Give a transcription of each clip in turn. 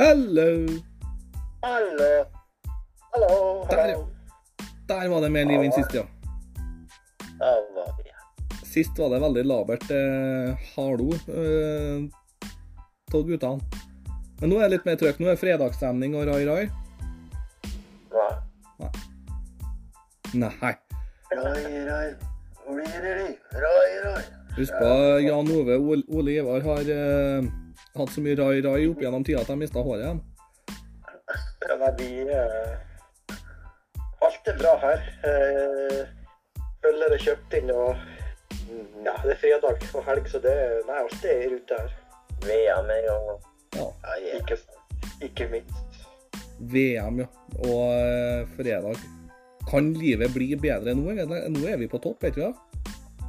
Hallo! Hallo. Hallo. Der. Der var det mer liv enn sist, ja. Da var det, ja. Sist var det veldig labert eh, hallo eh, av guttene. Men nå er det litt mer trøkk. Nå er det fredagsstemning og rai rai. Nei. Nei. Rai, rai. Rai, rai, rai. Husk på Jan Ove Ole Ivar har eh, hatt så mye rai rai opp gjennom tida at de mista håret igjen. Ja, nei, vi uh, Alt er bra her. Uh, Følger er kjøpt inn, og mm, ja, det er fredag og helg, så det Nei, alt er i rute her. VM er jo Ja. Ikke, ikke minst. VM, ja. Og uh, fredag. Kan livet bli bedre nå? Nå er vi på topp, vet du ja?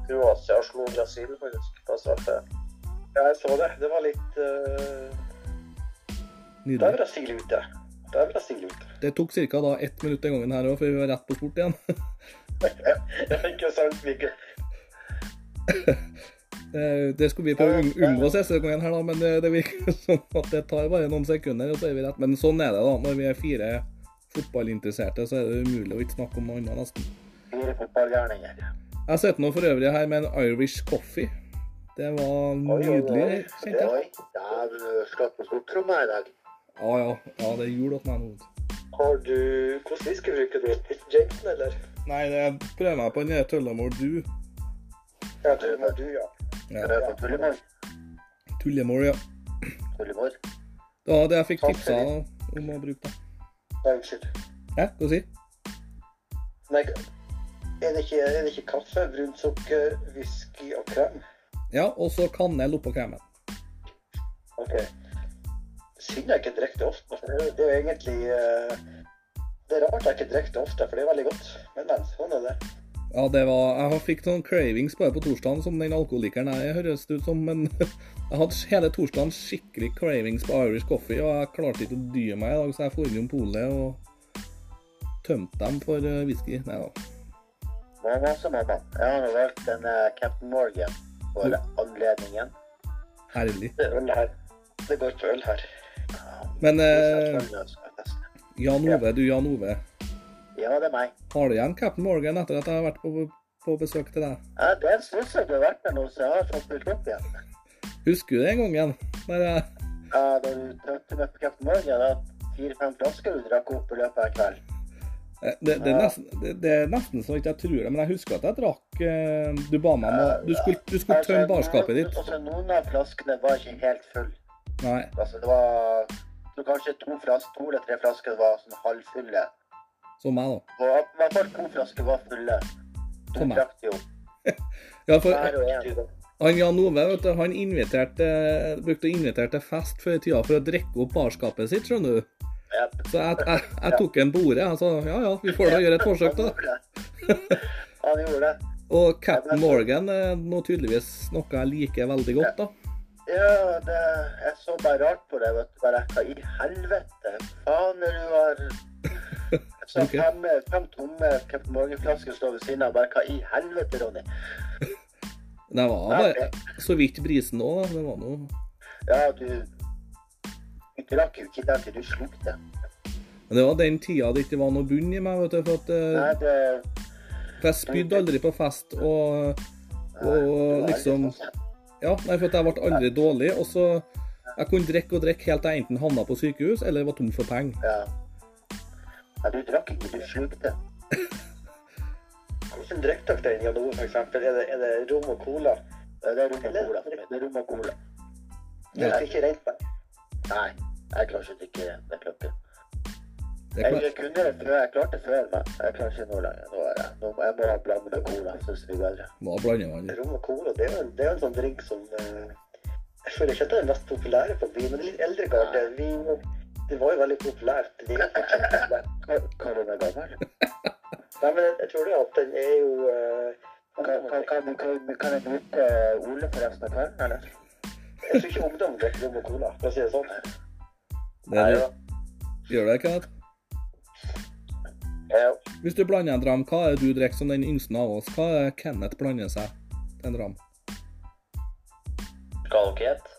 Kroatia slo Brasil faktisk på straffe. Ja, jeg så det. Det var litt uh... Da er det Brasil ute. Der var det Brasil ute. Det tok ca. ett minutt den gangen her òg, før vi var rett på sport igjen. Ja, ikke sant, Mikkel? Eh, Det skulle vi prøve å unng- unngå siste gangen her, da, men det, det virker sånn at det tar bare noen sekunder, og så er vi rett. Men sånn er det, da. Når vi er fire fotballinteresserte, så er det umulig å ikke snakke om noe annet, nesten. Fire fotballgærninger. Jeg sitter nå for øvrig her med en Irish coffee. Det var nydelig, kjente jeg. Oi, ja, du skal på stortromma i dag. Ja, ja. ja det er jul hos meg nå. Har du Hvordan whisky bruker du? Jensen, eller? Nei, det prøver meg på den der Tullamore Du. Ja, du, du, ja. Ja. Tullemor? Tullamore, ja. Tullemor? Det var det jeg fikk tipsa om å bruke. da. Nei, unnskyld. Hæ, hva sier Nei, er det ikke, er det ikke kaffe, brunt sukker, whisky og krem? Ja, og så kanel oppå kremen. Ok. Synd jeg ikke drikker det ofte. for Det er- det er jo egentlig eh, Det er rart jeg ikke drikker det ofte, for det er veldig godt. Men, men, sånn er det. Ja, det var Jeg fikk noen cravings bare på torsdagen, som den alkoholikeren jeg høres ut som, men jeg hadde hele torsdagen skikkelig cravings på Irish coffee, og jeg klarte ikke å dy meg i dag, så jeg dro innom polet og tømte dem for eh, whisky. Nei da. Hva det som er det? Jeg har valgt en uh, Captain Morgan for anledningen. Herlig. Det er øl her. Det går ikke øl her. Men eh, Jan Ove, du Jan Ove. Ja, det er meg. Har du igjen Captain Morgan etter at jeg har vært på, på besøk til deg? Ja, det er en stund siden du har vært der nå, så jeg har fått fylt opp igjen. Husker du den gangen? Der jeg, Ja, da du tømte meg på Captain Morgan, fire-fem flasker du drakk opp i løpet av en kveld. Eh, det, det, er nesten, det, det er nesten så ikke jeg tror det, men jeg husker at jeg drakk eh, Du ba meg om å Du skulle, du skulle tømme barskapet ditt. Altså, noen av flaskene var ikke helt full. Nei. Altså, det var så kanskje to, flas to eller tre flasker var sånn halvfulle. Som meg, da. Og i hvert fall to flasker var fulle. Som meg. drakk jo Ja, for han Jan Ove vet du, han inviterte, brukte å invitere til fest før i tida for å drikke opp barskapet sitt, skjønner du. Så jeg, jeg, jeg tok en på ordet. Sa ja ja, vi får da gjøre et forsøk, da. Han gjorde det. Og Captain Morgan er nå tydeligvis noe jeg liker veldig godt, da. Ja, det, jeg så bare rart på det. vet du. Bare, Hva i helvete? Faen er du har så okay. fem, fem tomme Captain Morgan-flasker står ved siden av. Bare hva i helvete, Ronny? Det var bare så vidt brisen òg, da. Det var noe Ja, du Du drakk jo ikke det til du slukte. Men det var den tida det ikke var noe bunn i meg, vet du. For, at, eh, Nei, det for jeg spydde aldri på fest. Og, og liksom Ja, nei, for jeg ble aldri dårlig. Og så Jeg kunne drikke og drikke helt til jeg enten havna på sykehus eller var tom for penger. Ja. ja. Du drakk ikke, du slukte. Hvordan drikker dere det i Janor, eksempel? Er det, er det rom og cola? Det er rom og cola. Det er rom og cola. Det er ikke rent vann? Nei, jeg klarer ikke å drikke. Det er Jeg, kunne det før, jeg klarte det før, men jeg klarer ikke nå lenger. Nå er jeg, nå, jeg må blande med cola, det blir bedre. Må blande vann. Rom og cola, det er jo en, det er en sånn drink som eh, Jeg føler ikke at det er den mest populære på byen, men det litt eldre garde. Vi, det var jo veldig populært. De, den er gammel? Nei, men jeg, jeg tror det at den er jo eh, kan, kan, kan, kan, kan jeg bruke Ole for resten av kvelden, eller? Jeg tror ikke ungdom drikker rom og cola, for å si det sånn. Det er, gjør det, Kenneth? Ja. Hvis du blander en dram, hva er det du drikker som den yngste av oss? Hva er Kenneth blander seg til en dram? Skal dere gjette?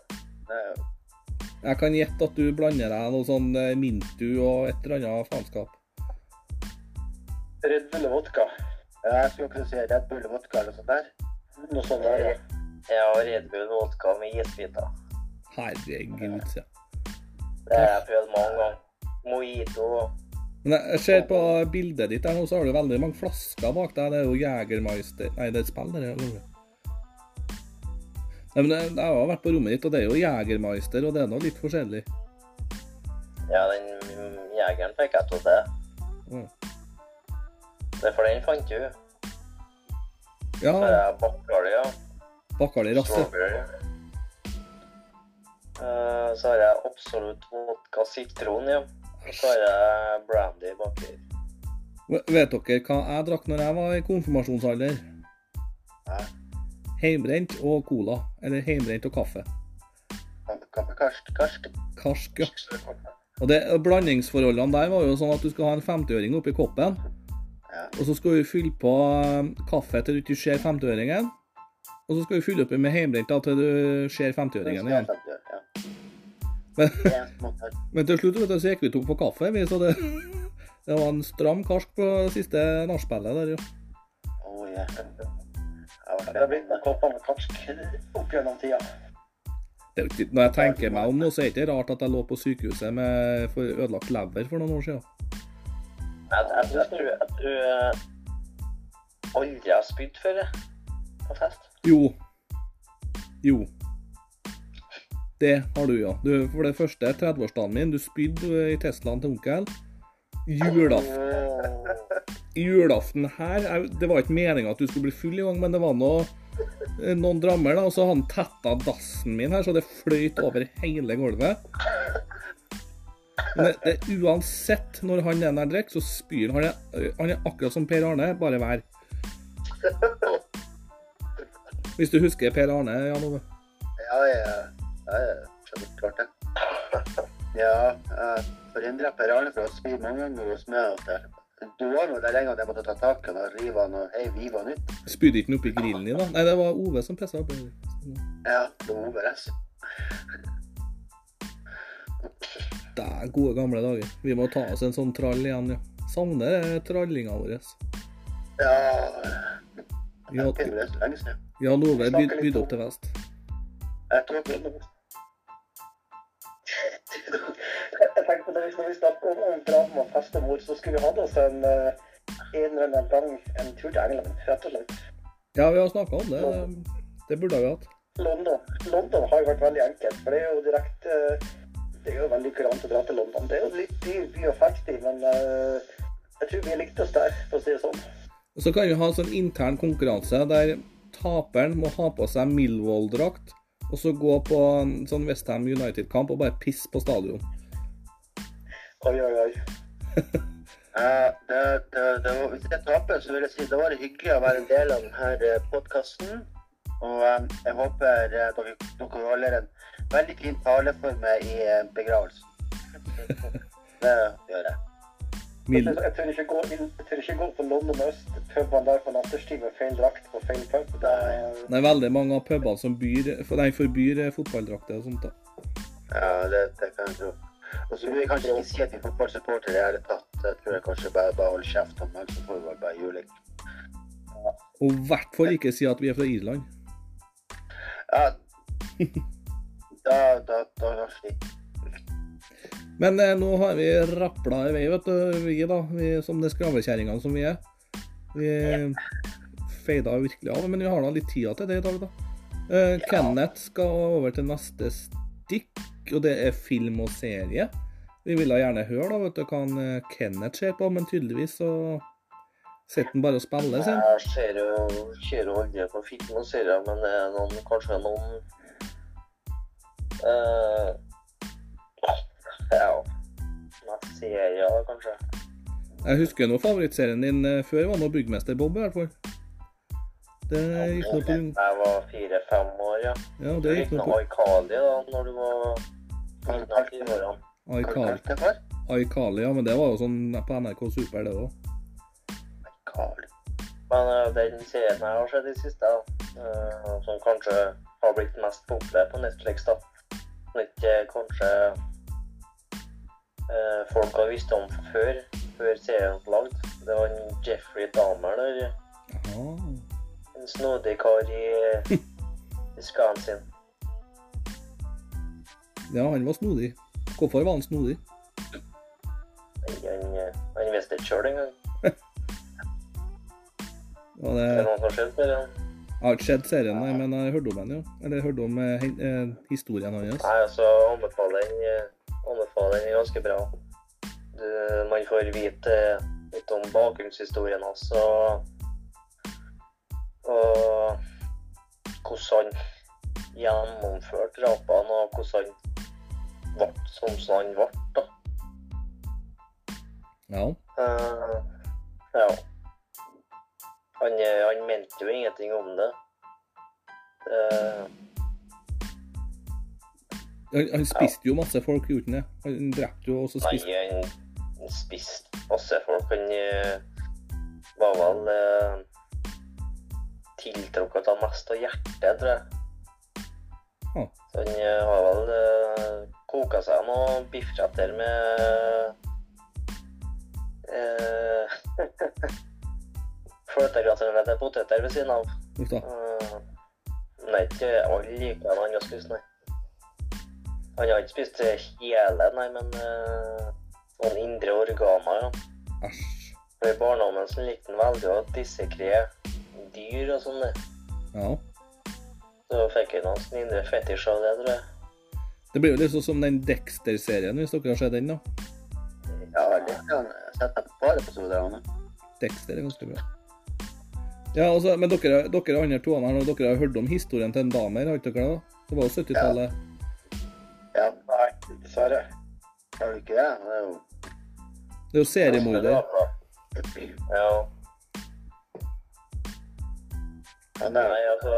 Jeg kan gjette at du blander deg noe sånn eh, Mintu og et eller annet faenskap. Red Bull og vodka. Ja, jeg skulle ikke si Red Bull vodka eller sånt der. Noe sånt der, ja. Ja, og Red Bull vodka med isbiter. Herregud, ja. Det har jeg prøvd mange ganger. Mojito. Men jeg- ser på bildet ditt her nå, så har du veldig mange flasker bak deg. Det er jo Jegermeister Nei, det er et spill, det. Nei, men jeg har vært på rommet ditt, og det er jo Jegermeister, og det er nå litt forskjellig. Ja, den jegeren fikk jeg til det. Mm. Det er for den fant du. Ja, jeg ja. Bakkali Rasse. Strawberry. Eh, Så har jeg Absolutt vodka sitron, ja. Og så har jeg brandy baki. Vet dere hva jeg drakk når jeg var i konfirmasjonsalder? Nei. Heimbrent og cola. Eller heimbrent og kaffe. Karsk. Karsk, ja. Og det, Blandingsforholdene der var jo sånn at du skal ha en 50-øring oppi koppen. Ja. Og så skal du fylle på eh, kaffe til du ikke ser 50-øringen. Og så skal du fylle oppi med heimbrent til du ser 50-øringen igjen. Men, men til slutt vet du, så gikk vi tom på kaffe, vi, så det, det var en stram karsk på siste nachspielet der, jo. Oh, yeah. Det har blitt noen kopper med karsk opp gjennom tida. Det når jeg tenker meg om nå, så er det ikke rart at jeg lå på sykehuset med for ødelagt lever for noen år siden. Jeg, jeg, jeg tror at du aldri har spydd før. På fest. Jo. Jo. Det har du, ja. Du, for det første, 30-årsdagen min, du spydde i Teslaen til onkel. Julaften, julaften her jeg- Det var ikke meninga at du skulle bli full i gang, men det var noe, eh, noen drammer, da. Og så har han tetta dassen min her, så det fløyt over hele gulvet. Men det, uansett når han er der drikker, så spyr han. Han er akkurat som Per Arne, bare vær. Hvis du husker Per Arne, Jan Ove? Ja, ja. Ja, ja. Skjønner klart det. Ja, jeg forhindra perale Arne fra å spy mange ganger hos meg. at der. Du var nå der lenge at jeg måtte ta tak i og rive han og hei, vive han ut. Spydde ikke den oppi grillen din, da? Nei, det var Ove som pressa opp. Ja, det var Ove altså. Det er gode, gamle dager. Vi må ta oss en sånn trall igjen, ja. Savner eh, trallinga vår. Ja, er så lenge siden. Jan Ove bydde opp til fest. Jeg tok Jeg tenker på det når vi snakker om, om drama og festemor, så skulle vi hatt oss en eh, en eller annen gang en tur til England, rett og slett. Ja, vi har snakka om det. Det burde vi hatt. London. London har jo vært veldig enkelt, for det er jo direkte Det er jo veldig kurant å dra til London. Det er jo litt dyr by og fattig, men eh, jeg tror vi likte oss der, for å si det sånn. Og så kan vi ha en sånn intern konkurranse der taperen må ha på seg Millwall-drakt, og så gå på en sånn Westham United-kamp og bare pisse på stadion. Oi, oi, oi. Ja, det, det, det var, hvis jeg taper, så vil jeg si det var hyggelig å være en del av denne podkasten. Og eh, jeg håper eh, dere, dere holder en veldig fin tale for meg i eh, begravelsen. Det gjør jeg. Mill Jeg, tør ikke gå inn, jeg på London Øst, pubene der på natterstid med feil drakt på feil pub. Det, det er veldig mange av pubene som byr, nei, forbyr eh, fotballdrakter og sånt. da. Ja, det, det kan jeg tro. Og så vil jeg kanskje ikke si at vi er fotballsupportere i det hele tatt. Jeg tror jeg kanskje bare, bare holder kjeft om meg, så får vi bare juling. Og i hvert fall ikke si at vi er fra Irland. Ja, da, da, da, da sliter Men eh, nå har vi rapla i vei, vet du, vi da. Vi, som de skravlekjerringene som vi er. Vi feida virkelig av, men vi har da litt tida til det i dag, da. Eh, Kenneth skal over til neste stikk, og det er film og serie. Vi ville gjerne høre da, vet du, hva eh, Kenneth ser på, men tydeligvis så sitter han bare og spiller sin. Jeg ser jo, kjører jo aldri på film og serier, men det er noen, kanskje noen eh, Ja Noen serier, kanskje. Jeg husker nå favorittserien din eh, før var nå Byggmester Bob, i hvert fall. Det gikk nå på Jeg var fire-fem år, ja. Ja, det gikk nå på Aikali da, når du var av 20-årene. Aikali. ja, men det var jo sånn på NRK Super, det òg. Aikali Men eh, den serien jeg har sett i siste, eh, som kanskje har blitt mest populær på Netflix, da, ikke kanskje eh, folk har visst om før, før serien ble lagd. Det var en Jeffrey Dahmer der. Jaha. En snodig kar i, i Wisconsin. Ja, han var snodig. Hvorfor var han snodig? Han, han visste ikke sjøl engang. ja, Det er det... noen som har sett serien. Jeg har ikke sett serien, nei, men jeg hørte om den, jo. Eller jeg hørte om eh, eh, historien hans. Nei, altså, anbefaler den, eh, anbefaler den ganske bra. Du, man får vite litt om bakgrunnshistorien hans og, og hvordan han gjennomførte drapene, og hvordan han ble som han ble. da. Ja. Uh, ja. Han, eh, han mente jo ingenting om det. Eh, Han, han spiste jo masse folk, gjorde han det? Han drepte jo, også spist. Nei, han han spiste masse folk. Han eh, var vel eh, tiltrukket av mest av hjertet, tror jeg. Ah. Så han eh, har vel eh, koka seg noen biffretter med eh, fløtegratulerte poteter ved siden av. Uff da. Uh, nei, ikke alle liker han har spist, nei. Han har ikke spist hele, nei, men eh, noen indre organer, ja. Æsj. For I barndommen så likte han veldig å dissekre dyr og sånn. Ja. Så fikk han sånn indre fetisj av det, tror jeg. Det blir jo litt sånn som den Dexter-serien, hvis dere har sett den, da. Ja, det har Jeg sett et par episoder av den. Dexter er ganske bra. Ja, altså, men dere, dere andre to her dere har hørt om historien til en damer, har ikke dere det? Det var jo 70-tallet. Ja, Nei, dessverre. har du ikke det? Det er jo Det er jo seriemorder. Ja. ja. er Nei, altså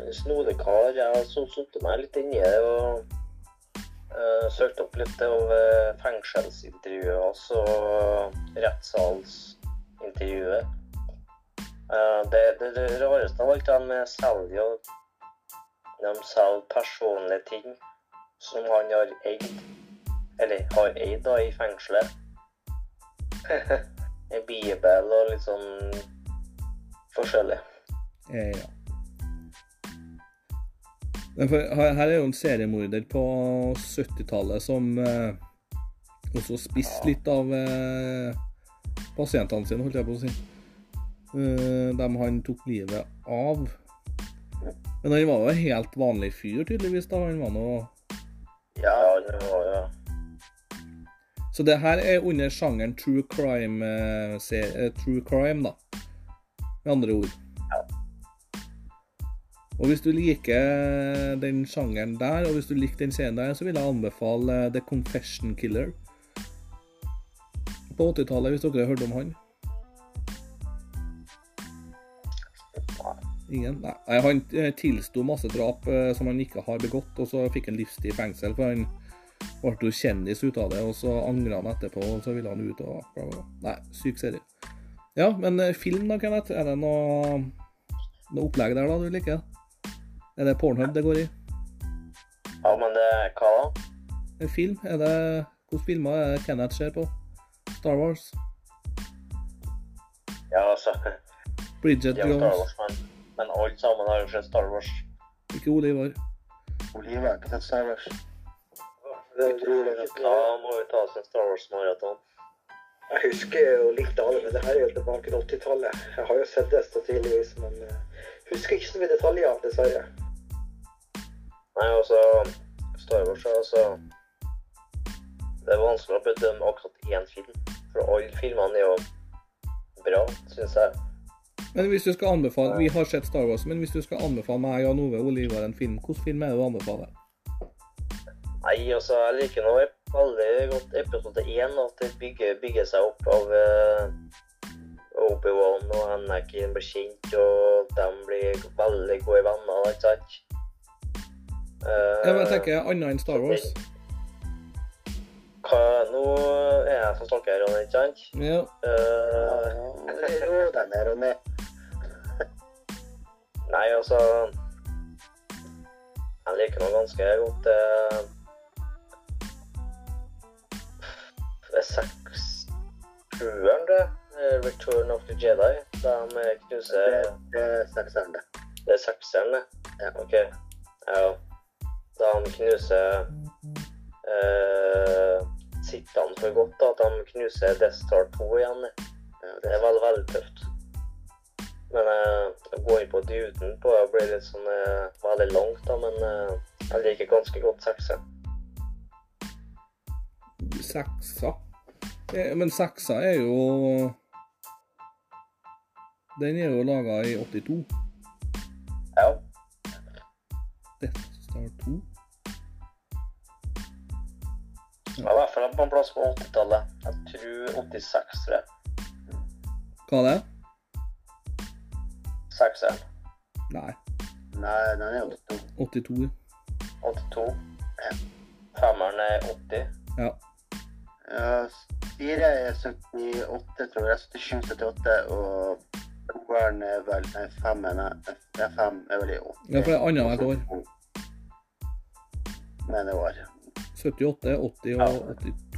En snodig kar. Jeg har så satt meg litt inn i det og uh, søkt opp litt over uh, fengselsintervjuet og rettssalsintervjuet. Uh, det, det, det rareste av alt er at de De selger personlige ting som han har eid. Eller har eid da, i fengselet. En bibel og litt sånn forskjellig. Eh, ja. Her, her er jo en seriemorder på 70-tallet som eh, også spiste litt av eh, pasientene sine, holdt jeg på å si. Uh, dem han tok livet av. Men han var jo en helt vanlig fyr, tydeligvis. da, han var noe... Ja, det var jo Så det her er under sjangeren true crime, eh, eh, true crime da. Med andre ord. Ja. Og hvis du liker den sjangeren der, og hvis du liker den serien der, så vil jeg anbefale eh, The Confession Killer. På 80-tallet, hvis dere har hørt om han. Ingen? Nei. Han eh, tilsto masse drap eh, som han ikke har begått, og så fikk han livstid i fengsel. For han ble jo kjendis ut av det, og så angra han etterpå, og så ville han ut og bla, bla. Nei, syk serie. Ja, men eh, film da, Kenneth? Er det noe, noe opplegg der da du liker? Er det Pornhub det går i? Ja, men det hva da? En film? Er det Hvilke filmer er det Kenneth ser på? Star Wars? Ja, altså Bridget Jones? Men, alle sammen har jo sett Star Wars. Ikke Oliver. Oliver har ikke sett Star Wars. Det er utrolig nok. Da må vi ta oss en Star Wars-maraton. Jeg husker jo litt av det, men det her er jo tilbake til 80-tallet. Jeg har jo sett det så tidligvis, men eh, husker ikke så mye detaljer, dessverre. Nei, altså Star Wars altså Det er vanskelig å bedømme akkurat én film. For alle filmene er jo bra, syns jeg. Men hvis du skal anbefale Vi har sett Star Wars, men hvis du skal anbefale meg Jan Ove Olivar, en film, hvilken film er det du anbefaler? Nei, altså, jeg liker nå veldig godt episode én, at det bygger, bygger seg opp av uh, Obi-Wan og Anakin blir kjent, og de blir veldig gode venner, ikke sant? Uh, Ja, men jeg tenker annet enn Star Wars. Hva, nå er jeg som snakker, Ronny, ikke sant? Ja. Eh, uh, Ro deg ned, Ronny. Nei, altså Jeg liker nå ganske godt eh, Det er sekssjueren, det. Eh, Return of the Jedi. De knuser Det, er sekseren, det. Det er sekseren, det? Ja. OK. Ja. De knuser eh, Sittene for godt, da. At de knuser Death Star 2 igjen. det. Ja, Det er veldig, veldig tøft. Men eh, å gå inn på duden på det blir litt sånn eh, veldig langt, da. Men eh, jeg liker ganske godt seksa. Seksa. Eh, Men seksa er jo Den er jo laga i 82. ja. Death Jeg var i hvert fall på en plass på 80-tallet. Jeg tror 86, tror jeg. Hva er det? Sekseren. Nei, Nei, den er jo 82. 82. 82. Femmeren er 80. Ja. Ja, fire er 78, tror jeg. 77, 78, og toeren er vel Nei, femmen er, er fem er vel i 80. Ja, for det er annethvert år. Men det var 78, 80 og 82.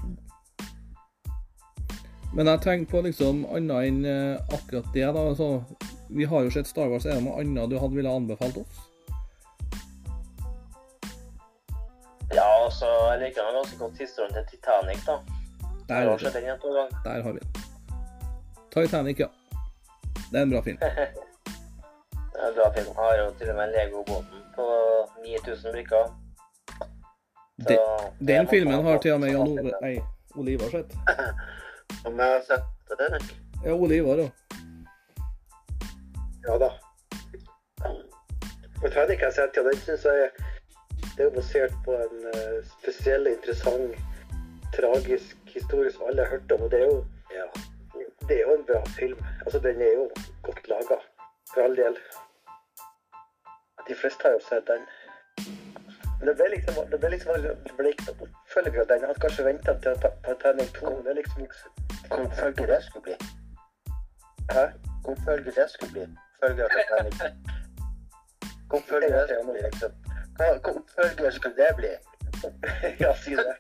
Men jeg tenker på liksom annet enn eh, akkurat det. da, altså, Vi har jo sett Star Wars. Er det noe annet du hadde ville anbefalt oss? Ja, altså, jeg liker meg ganske godt historien til Titanic, da. Der, har vet den en. Der har vi den. Titanic, ja. Det er en bra film. Det er en bra film. Har jo til og med Lego-båten på 9000 brikker. Er Den filmen har til og med Jan Ove. Nei, Olivar sett. Om jeg har sett det, Titanic? Ja, Olivar ja. Ja da. Jeg tror ikke jeg sett, den. den synes jeg det er basert på en eh, spesiell, interessant, tragisk historie som alle har hørt om. Og det er jo, ja, det er jo en bra film. Altså, den er jo godt laga, for all del. De fleste har jo sett den. Men det ble liksom, det ble liksom det ble ikke noe oppfølger av den. Jeg hadde kanskje venta til Titanic 2. Det er liksom Hvor følge det skulle bli? Hæ? Hvor følge det skulle bli? Følge av Titanic? Hvor følge det skulle bli, liksom? Hva, hva oppfølger skulle det bli? Ja, si det.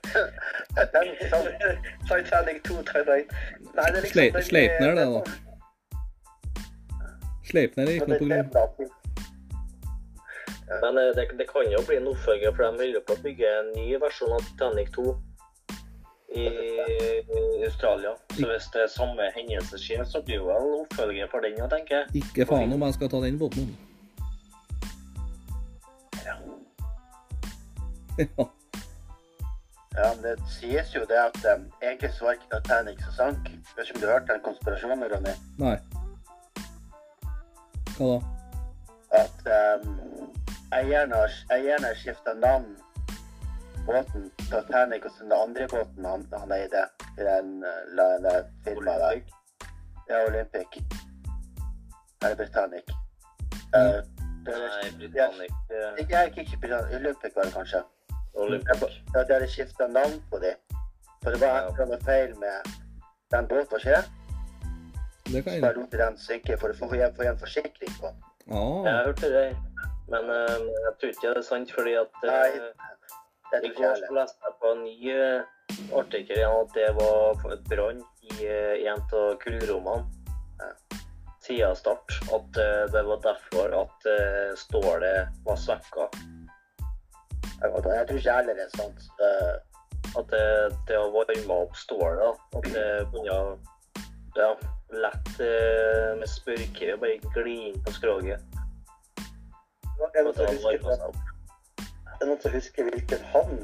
Titanic 2, Titanic Nei, det er liksom Sleipner, det, da. Sleipner det ikke noe grunn. program. den- Men eh, det, det kan jo bli en oppfølger, for de holder på å bygge en ny versjon av Titanic 2 i, i Australia. Så hvis det er samme hendelse skjer, så blir det vel en oppfølger for den, ja, tenker jeg. Ikke faen om jeg skal ta den båten. Ja. Ja, men det sies jo det at um, egentlig så var ikke Titanic som sank. Vet ikke om du hørte den konspirasjonen, Ronny? Nei. Hva da? At um, eieren har, eieren har skifta navn båten Titanic og så den andre båten han, han eide i den, den firmaet der. Ja, Olympic. Eller Britannic. Uh, det, Nei, Britannic eh, det er ikke Britannic, Olympic var det kanskje. Olympic. Ja, de hadde skifta navn på dem. For det var et eller annet feil med den båten, ikke det? Det kan Så jeg bare lot den synke for å få igjen, få igjen forsikring på den. ah, Jeg hørte det, men uh, jeg tror ikke det er sant, fordi at Nei, eh, Det I går så leste jeg på en ny uh, artikkel igjen at det var et brann i uh, en av kullrommene siden start. At det var derfor at stålet var svekka. Jeg tror ikke heller det er sant. At det, det har varma opp stålet. At det kunne ja, lett med spørkere bare gli inn på skroget. Er det noen som det husker, er det hvilken havn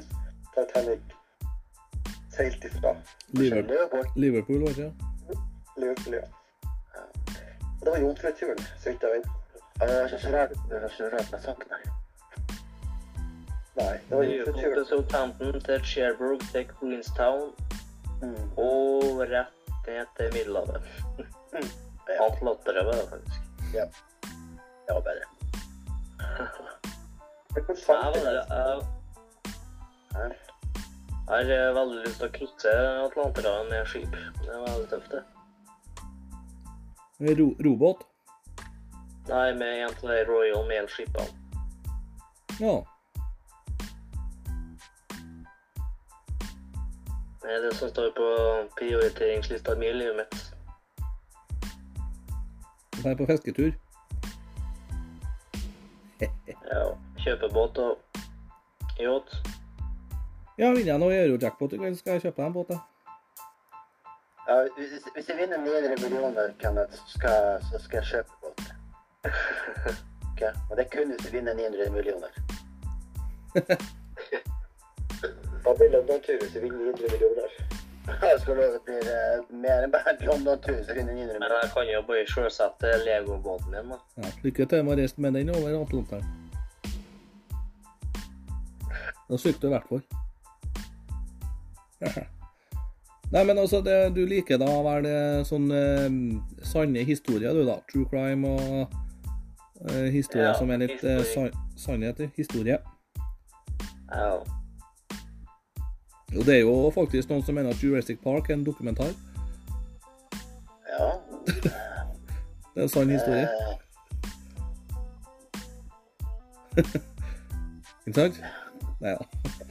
Titanic seilte ifra? Liverpool, Liverpool. Var det ikke? Liverpool, ja. Det var jomfruturen, så vidt jeg vet. Ja, Det var ikke så rart det var ikke så rart med saken her. Nei, det var kom til jomfruturen. Southampton, til Cherbourg, til Queenstown Mm. og rett ned til Middelhavet. Ja, var det faktisk. det var bedre. Hvor Jeg du har eh, veldig lyst til å krysse Atlanterhavet med skip. Det er veldig tøft, det. Ro, robåt? Nei, med en av de Royal Mail-skipene. Ja. Det er det som står på prioriteringslista mi i livet mitt. Dra på fisketur. Ja, kjøpe båt og yacht. Ja, vinner jeg noe euro-jackpot i kveld, skal jeg kjøpe deg en båt, da. Ja, hvis, hvis jeg vinner 900 millioner, Kenneth, så skal, så skal jeg kjøpe båt. Ok, Og det er kun hvis jeg vinner 900 millioner. Da blir London-tur hvis du vinner 900 millioner. Jeg skal love det blir eh, mer enn bare en London-tur hvis jeg vinner 900 Men jeg kan jo bare sjølsette Lego-båten min, da. Ja, lykke til med å reise med den over Atlanteren. Da sykler du i hvert fall. Nei, men altså, det, du liker da vel det sånn eh, sanne historier, du da? True crime og uh, historier Ja, som er litt uh, historie. sa sannhet i historie. Ja. Og det er jo faktisk noen som mener at Jurassic Park er en dokumentar. Ja. Det er en sann historie, ikke sant? Nei da.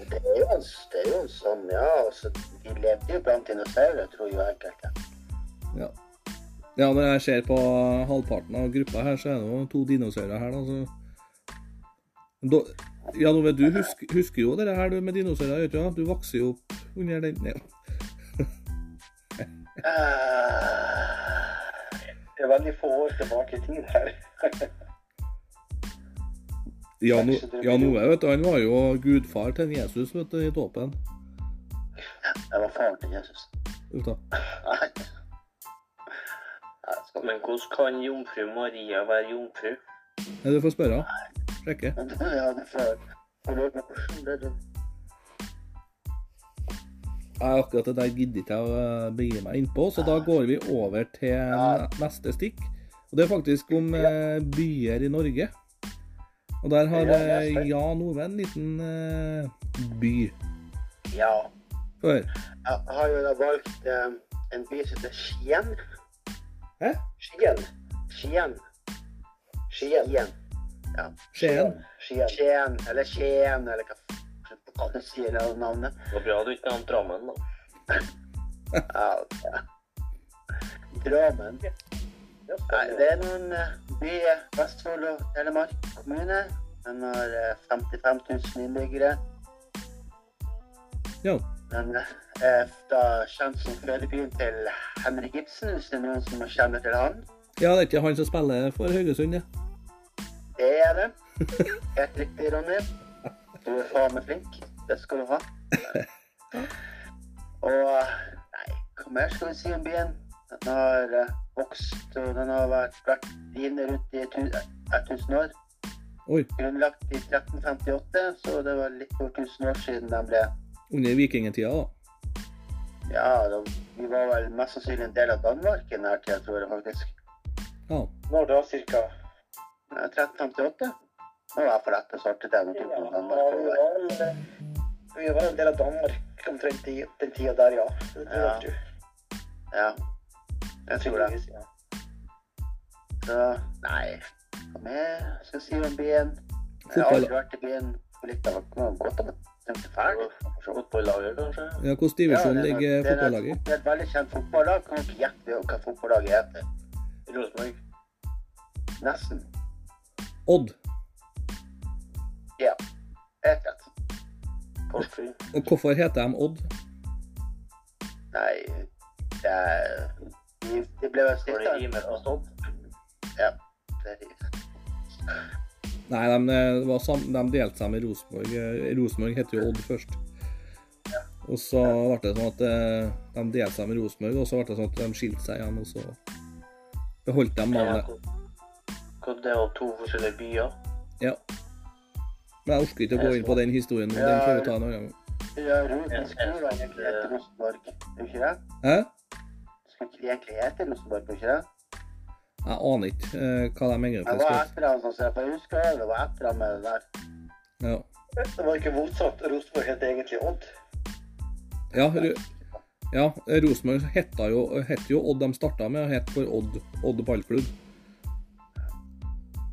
Det er jo en, det er jo en sånn, ja. Altså, de levde jo blant dinosaurer, tror jo enkelte. Ja. ja, når jeg ser på halvparten av gruppa her, så er det jo to dinosaurer her, da. Så... Ja, nå vet du husker, husker jo det her du med dinosaurer, gjør du? ikke? Du vokser jo opp under den ja. Eh, Det er veldig få år tilbake i tid her. Jan Ove, vet du, han var jo gudfar til Jesus, vet du, i dåpen. jeg var faren til Jesus. Uff da. Nei. Men hvordan kan jomfru Maria være jomfru? Nei, du får spørre. Sjekke. Ja, det er. Akkurat det der gidder ikke jeg å eh, begi meg innpå, så da går vi over til neste stikk. Og det er faktisk om eh, byer i Norge. Og der har eh. Jan Ove en liten by. Ja. Før. Jeg har jo da valgt en by som heter Skien. Hæ? Skien. Skien. Skien. Skien. Skien. Skien. Skien, eller Skien, eller hva kan du si det navnet. Det var bra du ikke nevnte Drammen, da. Ja, ja. Drammen. Nei, det er noen eh, by Vestfold og Telemark kommune. Den har eh, 55 000 innbyggere. Ja. Den er da kjent som fødebyen til Henrik Ibsen, hvis det er noen som kjenner til han. ja, det er ikke han som spiller for Haugesund, det. Det er det. Helt riktig, Ronny. Du er faen meg flink. Det skal du ha. Og Nei, hva mer skal vi si om byen? Den har eh, vokst, og den har vært, vært inne rundt i 1000 år. Oi. Grunnlagt i 1358, så det var litt over 1000 år siden den ble Under vikingtida, da. Ja, da, vi var vel mest sannsynlig en del av Danmark i denne tida, tror jeg faktisk. Ja. Når da, cirka? Eh, 1358. Det var for rett og slett det noen vi var en del av Danmark omtrent den tida der, ja. Ja. Ja, jeg tror det. Så nei, hva mer skal jeg si om byen? Jeg har aldri vært i byen på litt av godt av det er ferdig. Fotballaget, kanskje? ja Hvilken divisjon Ja, er- ligger er fotballaget i? Det er et veldig kjent fotballag. Kan ikke gjette hva fotballaget heter? Rosenborg? Nesten. Odd. Ja, helt rett. Korsfri? Og hvorfor heter de Odd? Nei, det er De, de ble vel stilt stifta det rimer på Stått? Ja. Det er, Nei, de, eh, de delte seg med Rosenborg. Eh, Rosenborg heter jo Odd først. Og så ble det sånn at eh, de delte seg med Rosenborg, og så ble det sånn at de skilte seg igjen, og så beholdt de navnet. Det er to forskjellige byer? Ja. Men jeg orker ikke å gå inn på den historien nå. Den får vi ta en annen gang. ja, egentlig Rosenborg, er det ikke det? Hæ? Skulle ikke de egentlig hete Rosenborg, er det ikke det? Jeg aner ikke eh, hva de egentlig Det var etter han som ser på jeg husker det, var etter han med det der. Ja. Det var ikke motsatt. Rosenborg het egentlig Odd. Ja, ja Rosenborg het jo, het jo Odd. De starta med å hete for Odd, Odd ballklubb.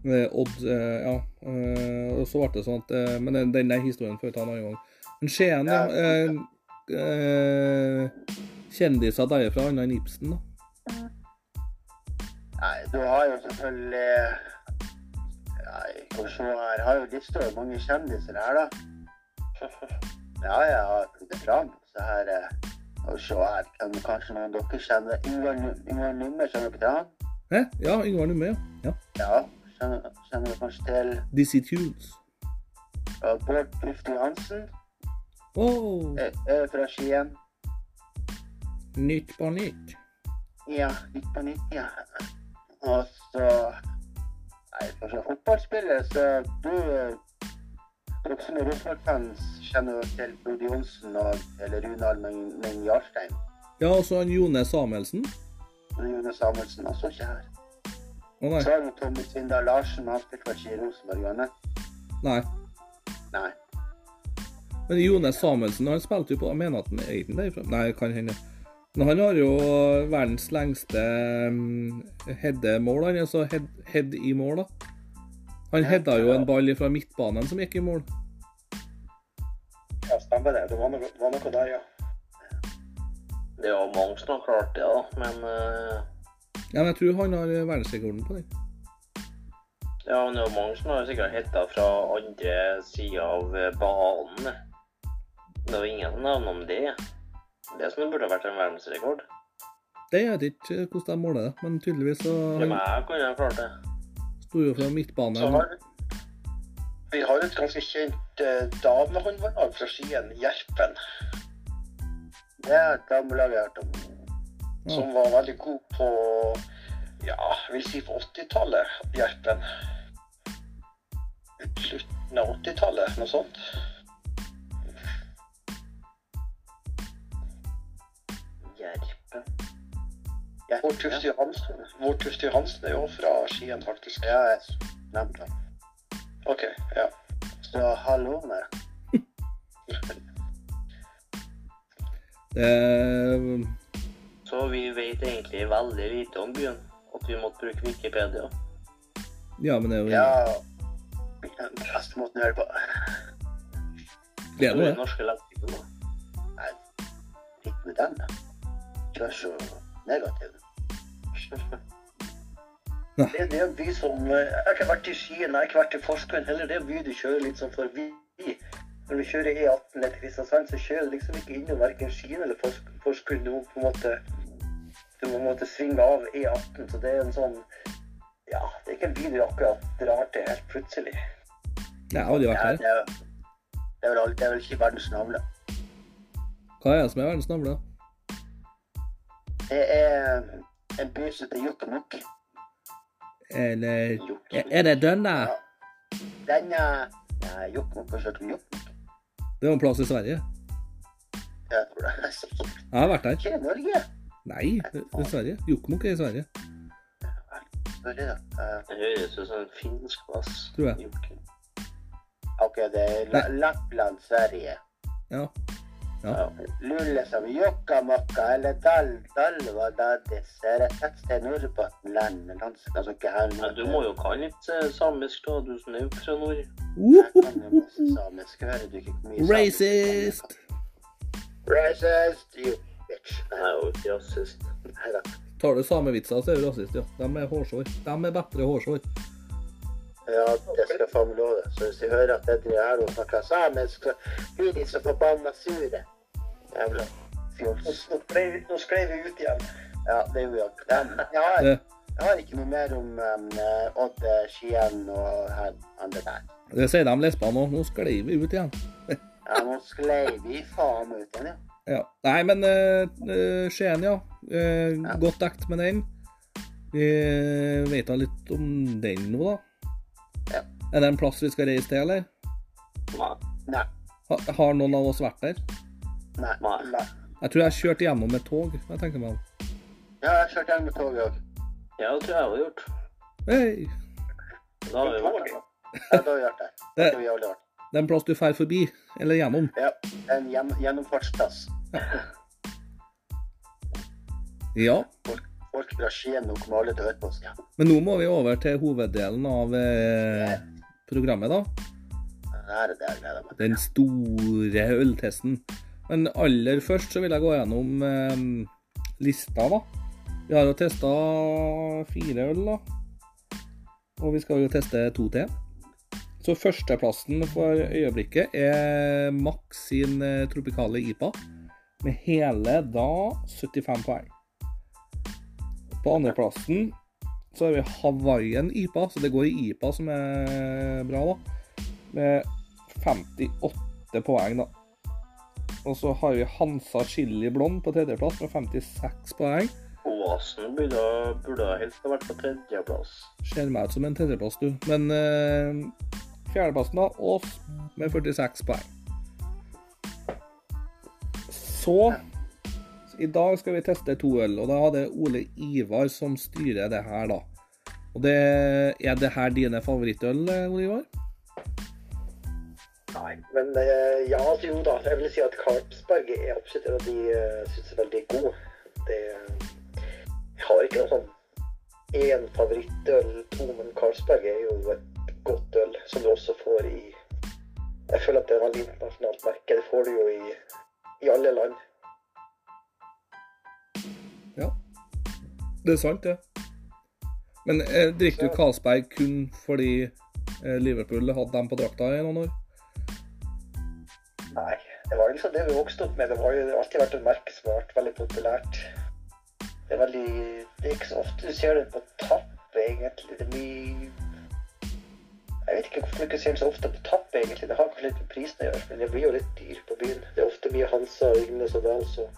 Eh, Odd, eh, ja. Eh, og så ble det sånn at Men den, den der historien får vi ta en annen gang. Men Skien, ja. Eh, kjendiser derfra, annet enn Ibsen, da? Nei, du har jo selvfølgelig Nei, skal vi se her. Har jo lista over mange kjendiser her, da. Ja, jeg har funnet fram. Så her Skal vi se her. Kan kanskje noen av dere kjenner Yngvar Nu- Yngvar Numme, kjenner dere til han? Hæ? Ja, Yngvar Numme, ja. ja. Ja. Kjenner, du kanskje til Dizzie Tunes. Bård Tufte Johansen? Oh. Fra Skien. Nytt på nytt. Ja, Nytt på nytt, ja. Og så Nei, for så fotballspillet så du Dere som er Rosenborg-fans, kjenner jo til Frode Johnsen og eller Rune Almen Jarstein. Ja, og så Jone Samuelsen. Jone Samuelsen altså ikke her. Å nei. Så er det Tommy Svindal Larsen, han spilte vel ikke i Rosenborg, Han, nei. Nei. Men Jone Samuelsen han spilte jo på Jeg mener at han er egentlig derfra. Nei, kan hende. Men han har jo verdens lengste um, heademål, han. Altså head, head i mål, da. Han heada jo en ball fra midtbanen som gikk i mål. Ja, stemmer det. Det var noe, var noe der, ja. Det er jo mange som har klart det, da. Men eh, Ja, men jeg tror han har verdensrekorden på den. ja, det er jo mange som har sikkert hetta fra andre sida av eh, banen. Det var ingen som nevner om det. Det som burde vært en verdensrekord. Det jeg vet ikke hvordan de måler det, men tydeligvis så Ja, men jeg kunne klart det. sto jo fra Så har, vi har et ganske kjent eh, damehåndballag fra Skien, Gjerpen, Det er et damelag jeg har hørt om. Som var veldig god på ja, jeg vil si på 80-tallet, Gjerpen. Slutten av 80-tallet, noe sånt. Gjerpen Ja, Vår Tufte Johansen, Vår Tufte Johansen er jo fra Skien, faktisk. Ja, jeg nevnte han. OK, ja. Så hallo med Det, Så vi vet egentlig veldig lite om byen. At vi måtte bruke Wikipedia. ja, men det er jo Ja. Beste måten å gjøre det på. Det er det. norske leksikon, Nei, Litt med den, da. Ikke vær så negativ. Det, det er en by som eh, Jeg har ikke vært i Skien, jeg har ikke vært i Porsgrunn heller. Det er en by du kjører litt sånn forbi. Når du kjører E18 til Kristiansand, så kjører du liksom ikke innom verken Skien eller forskeren Porsgrunn. Du må på en måte du må måte svinge av E18. Så det er en sånn Ja, det er ikke en by du akkurat drar til helt plutselig. Jeg har aldri vært Ja, her. det, er, det, er vel, det er vel ikke verdens navle. Hva er det som er verdens navle? Det er en by som heter Jokkmokk. Eller er- det denne? Den er Nei, Jokkmokk. Har kjørt om Jokkmokk? Det er jo en plass i Sverige. Jeg tror det. Jeg har vært der. Ikke i Norge. Nei, det er Sverige. Jokkmokk er i Sverige, Sorry, da. Eh, Det høres ut som en finsk plass. tror jeg. OK, det er Lappland, Sverige. Ja. Ja. Lulle som Jokkamokka eller Dal, Dalva disse er et tettsted i Nordbotten-land. Altså ikke her Ja, du må jo kan litt eh, samisk, da, du som er fra nord. Jeg kan jo masse samisk. Hører du ikke mye samisk. Racist! Racist, you. Jeg er jo ikke rasist. Tar du samevitser, så er du rasist, ja. De er hårsår. De er bedre hårsår. Ja, det skal faen meg love. Så hvis de hører at jeg driver her og snakker samisk, så blir de så forbanna sure. Jævla fjols. Nå sklei vi- ut igjen. Ja, det gjorde vi. Men jeg har, jeg har ikke noe mer om um, eh, Odd, eh, Skien og han andre der. det sier de lesbene òg. Nå sklei vi ut igjen. Ja, nå sklei vi faen ut igjen, ja. Ja. Nei, men eh, eh, Skien, ja. Uh, Ja. Godt dekt med den. Vi vet da litt om den nå, da. Ja. Er det en plass vi skal reise til, eller? Nei. Ha, har noen av oss vært der? Nei. Nei. Jeg tror jeg kjørte gjennom med tog. Jeg tenker meg om. Ja, jeg kjørte gjennom med tog òg. Ja, det tror jeg jeg har gjort. Hei! Da har vi vært der. Ja, da har vi vært der. Det tror vi har vært. Det er en plass du drar forbi, eller gjennom. Ja, en gjen gjennomfartsplass. Ja. Folk fra Skien kommer alle til oss. Ja, Men nå må vi over til hoveddelen av eh, programmet, da. Den store øltesten. Men aller først så vil jeg gå gjennom eh, lista, da. Vi har jo testa fire øl, da. Og vi skal jo teste to til. Så førsteplassen for øyeblikket er Max sin eh, tropikale IPA, med hele da 75 poeng. På andreplassen så har vi Hawaiian IPA, så det går i IPA som er bra, da. Med 58 poeng, da. Og så har vi Hansa Chili Blond på tredjeplass med 56 poeng. Oasen burde, burde helst ha vært på tredjeplass. Ser meg ut som en tredjeplass, du. Men eh, fjerdeplassen, da, oss med 46 poeng. Så I dag skal vi teste to øl, og da er det Ole Ivar som styrer det her, da. Og det Er det her dine favorittøl, Ole Ivar? Nei, men eh, ja, altså jo da. Jeg vil si at Karpsberg er absolutt en av de jeg syns er veldig god. Det, jeg har ikke noe sånn én favorittøl, to, men Karlsberg er jo et godt øl som du også får i Jeg føler at det er et veldig internasjonalt merke. Det får du jo i, i alle land. Ja, Det er sant, det. Men eh, drikker du Carlsberg kun fordi eh, Liverpool hadde dem på drakta i noen år? Nei, det var liksom det vi vokste opp med. Det har jo alltid vært et merke som har vært veldig populært. Det er veldig Det er ikke så ofte du ser det på tapp, egentlig. Det er mye Jeg vet ikke hvorfor du ikke ser den så ofte på tapp, egentlig. Det har kanskje litt med prisen å gjøre, men det blir jo litt dyr på byen. Det er ofte mye Hansa, og Ygnes og Dals og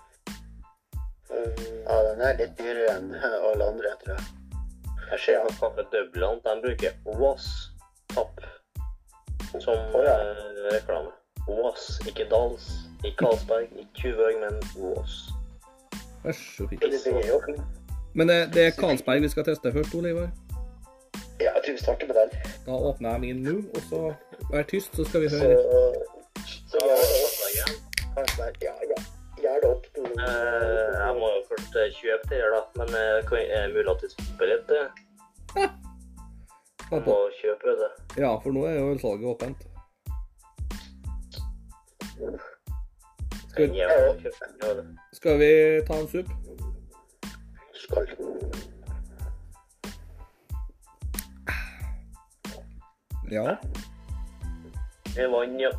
um, Ja, den er litt dyrere enn alle andre, tror jeg. Jeg ser at Kaffe Dublin de bruker was-tapp som oh, ja. eh, reklame. Was, ikke Dals, ikke Karlsberg, ikke Tjuvøg, men Ås. Vær så fint. Men det, det er Karlsberg vi skal teste først, Ole Ivar. Ja, jeg tror vi starter med den. Da åpner jeg min nå, og så vær tyst, så skal vi høre. så så jeg. Ja, ja. Opp. Eh, jeg må jo først eh, kjøpe det her, da. Men det er mulig at vi stopper litt? eh? Jeg må kjøpe det. Ja, for nå er jo salget åpent. Skal, Jeg skal vi ta en supp? Skål. Ja. Er vann, ja.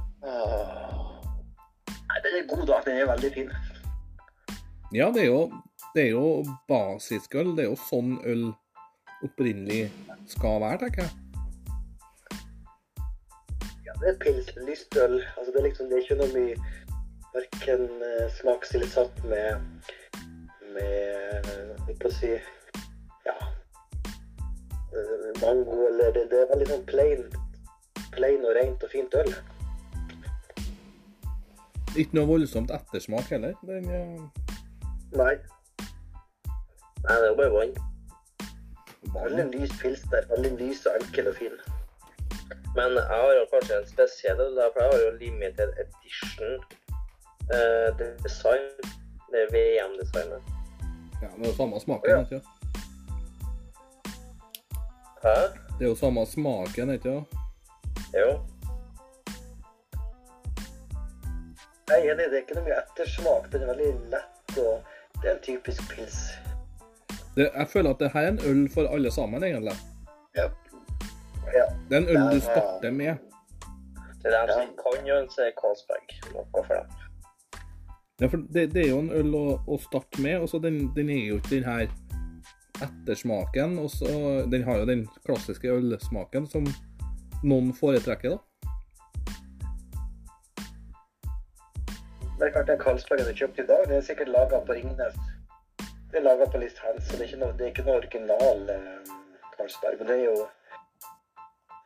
Nei, den er god, da. Den er veldig fin. Ja, det er jo, det er jo basisøl. Det er jo sånn øl opprinnelig skal være, tenker jeg. Ja, det er pils, lystøl. Altså, det er liksom det er ikke noe mye verken eh, smakstilsatt med med jeg si Ja. eh, Mango eller det, det er veldig sånn plain, plain og rent og fint øl. Ikke noe voldsomt ettersmak heller. Den, eh, Nei. Nei, det er jo bare vann. Veldig lys pils der. Veldig lys og enkel og fin. Men jeg har jo kanskje en spesiell for jeg har jo limited edition uh, design. Det er VM-designet. ja, det er samme smaken, Ja. ikke sant? Hæ? Det er jo samme smaken, ikke sant? Jo. Jeg er enig, det er ikke noe mye ettersmak. Den er veldig lett og Det er en typisk pils. Det, jeg føler at det her er en øl for alle sammen, egentlig. Ja. Det er en øl du starter med. Det er dem som kan ønske Carlsberg. Noe for dem. Ja, for det, det er jo en øl å, å starte med, og så den, den er jo ikke den her ettersmaken. Og så Den har jo den klassiske ølsmaken som noen foretrekker, da. Det er klart den Karlsbergen du kjøpte i dag, den er sikkert laga på Ringnes. Det er laga på List Hands, så det er ikke noe, det er ikke noe original eh, Carlsberg. Men det er jo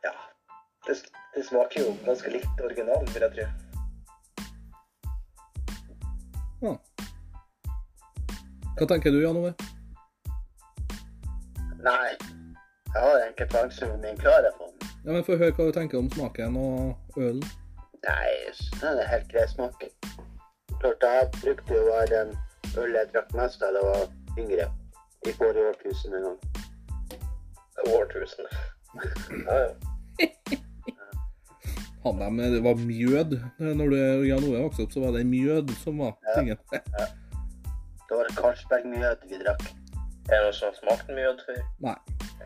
Ja. Det, det smaker jo ganske likt originalen, vil jeg tro. Ja. Hva tenker du, Jan Ove? Nei. Jeg har egentlig plangsummen min klar på den. Ja, men Få høre hva du tenker om smaken og ølen. Nei, den er helt grei smak. Klart, jeg brukte jo å være den øl jeg drakk mest da jeg var yngre. I forrige årtusen en gang. Årtusen. Ja, ja. Han det var mjød. Når du, Jan Ove vokste opp, så var det mjød som var tingen. Det var Karlsberg-mjød vi drakk. Er det noe som har smakt mye før? Nei.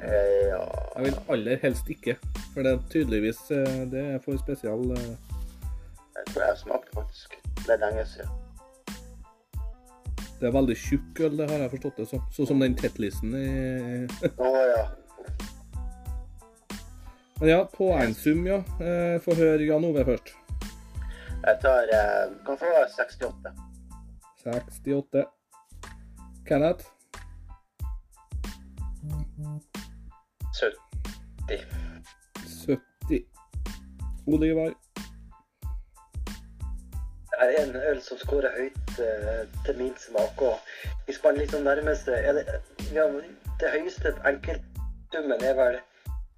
Eh, ja Jeg vil aller helst ikke. For det er tydeligvis eh, det er for spesial eh, Jeg tror jeg smakte faktisk. Det er lenge siden. Det er veldig tjukk øl, det har jeg forstått det som. Sånn som den Tetlisen i Å ja. Men ja, poengsum, ja. Eh, Få høre Jan Ove først. Jeg tar Kan få 68. 68. Kenneth? 70. 70. Oliver? Det er en øl som scorer høyt uh, til min smak. og Hvis man liksom nærmer seg er det, ja, det høyeste enkeltsummen er vel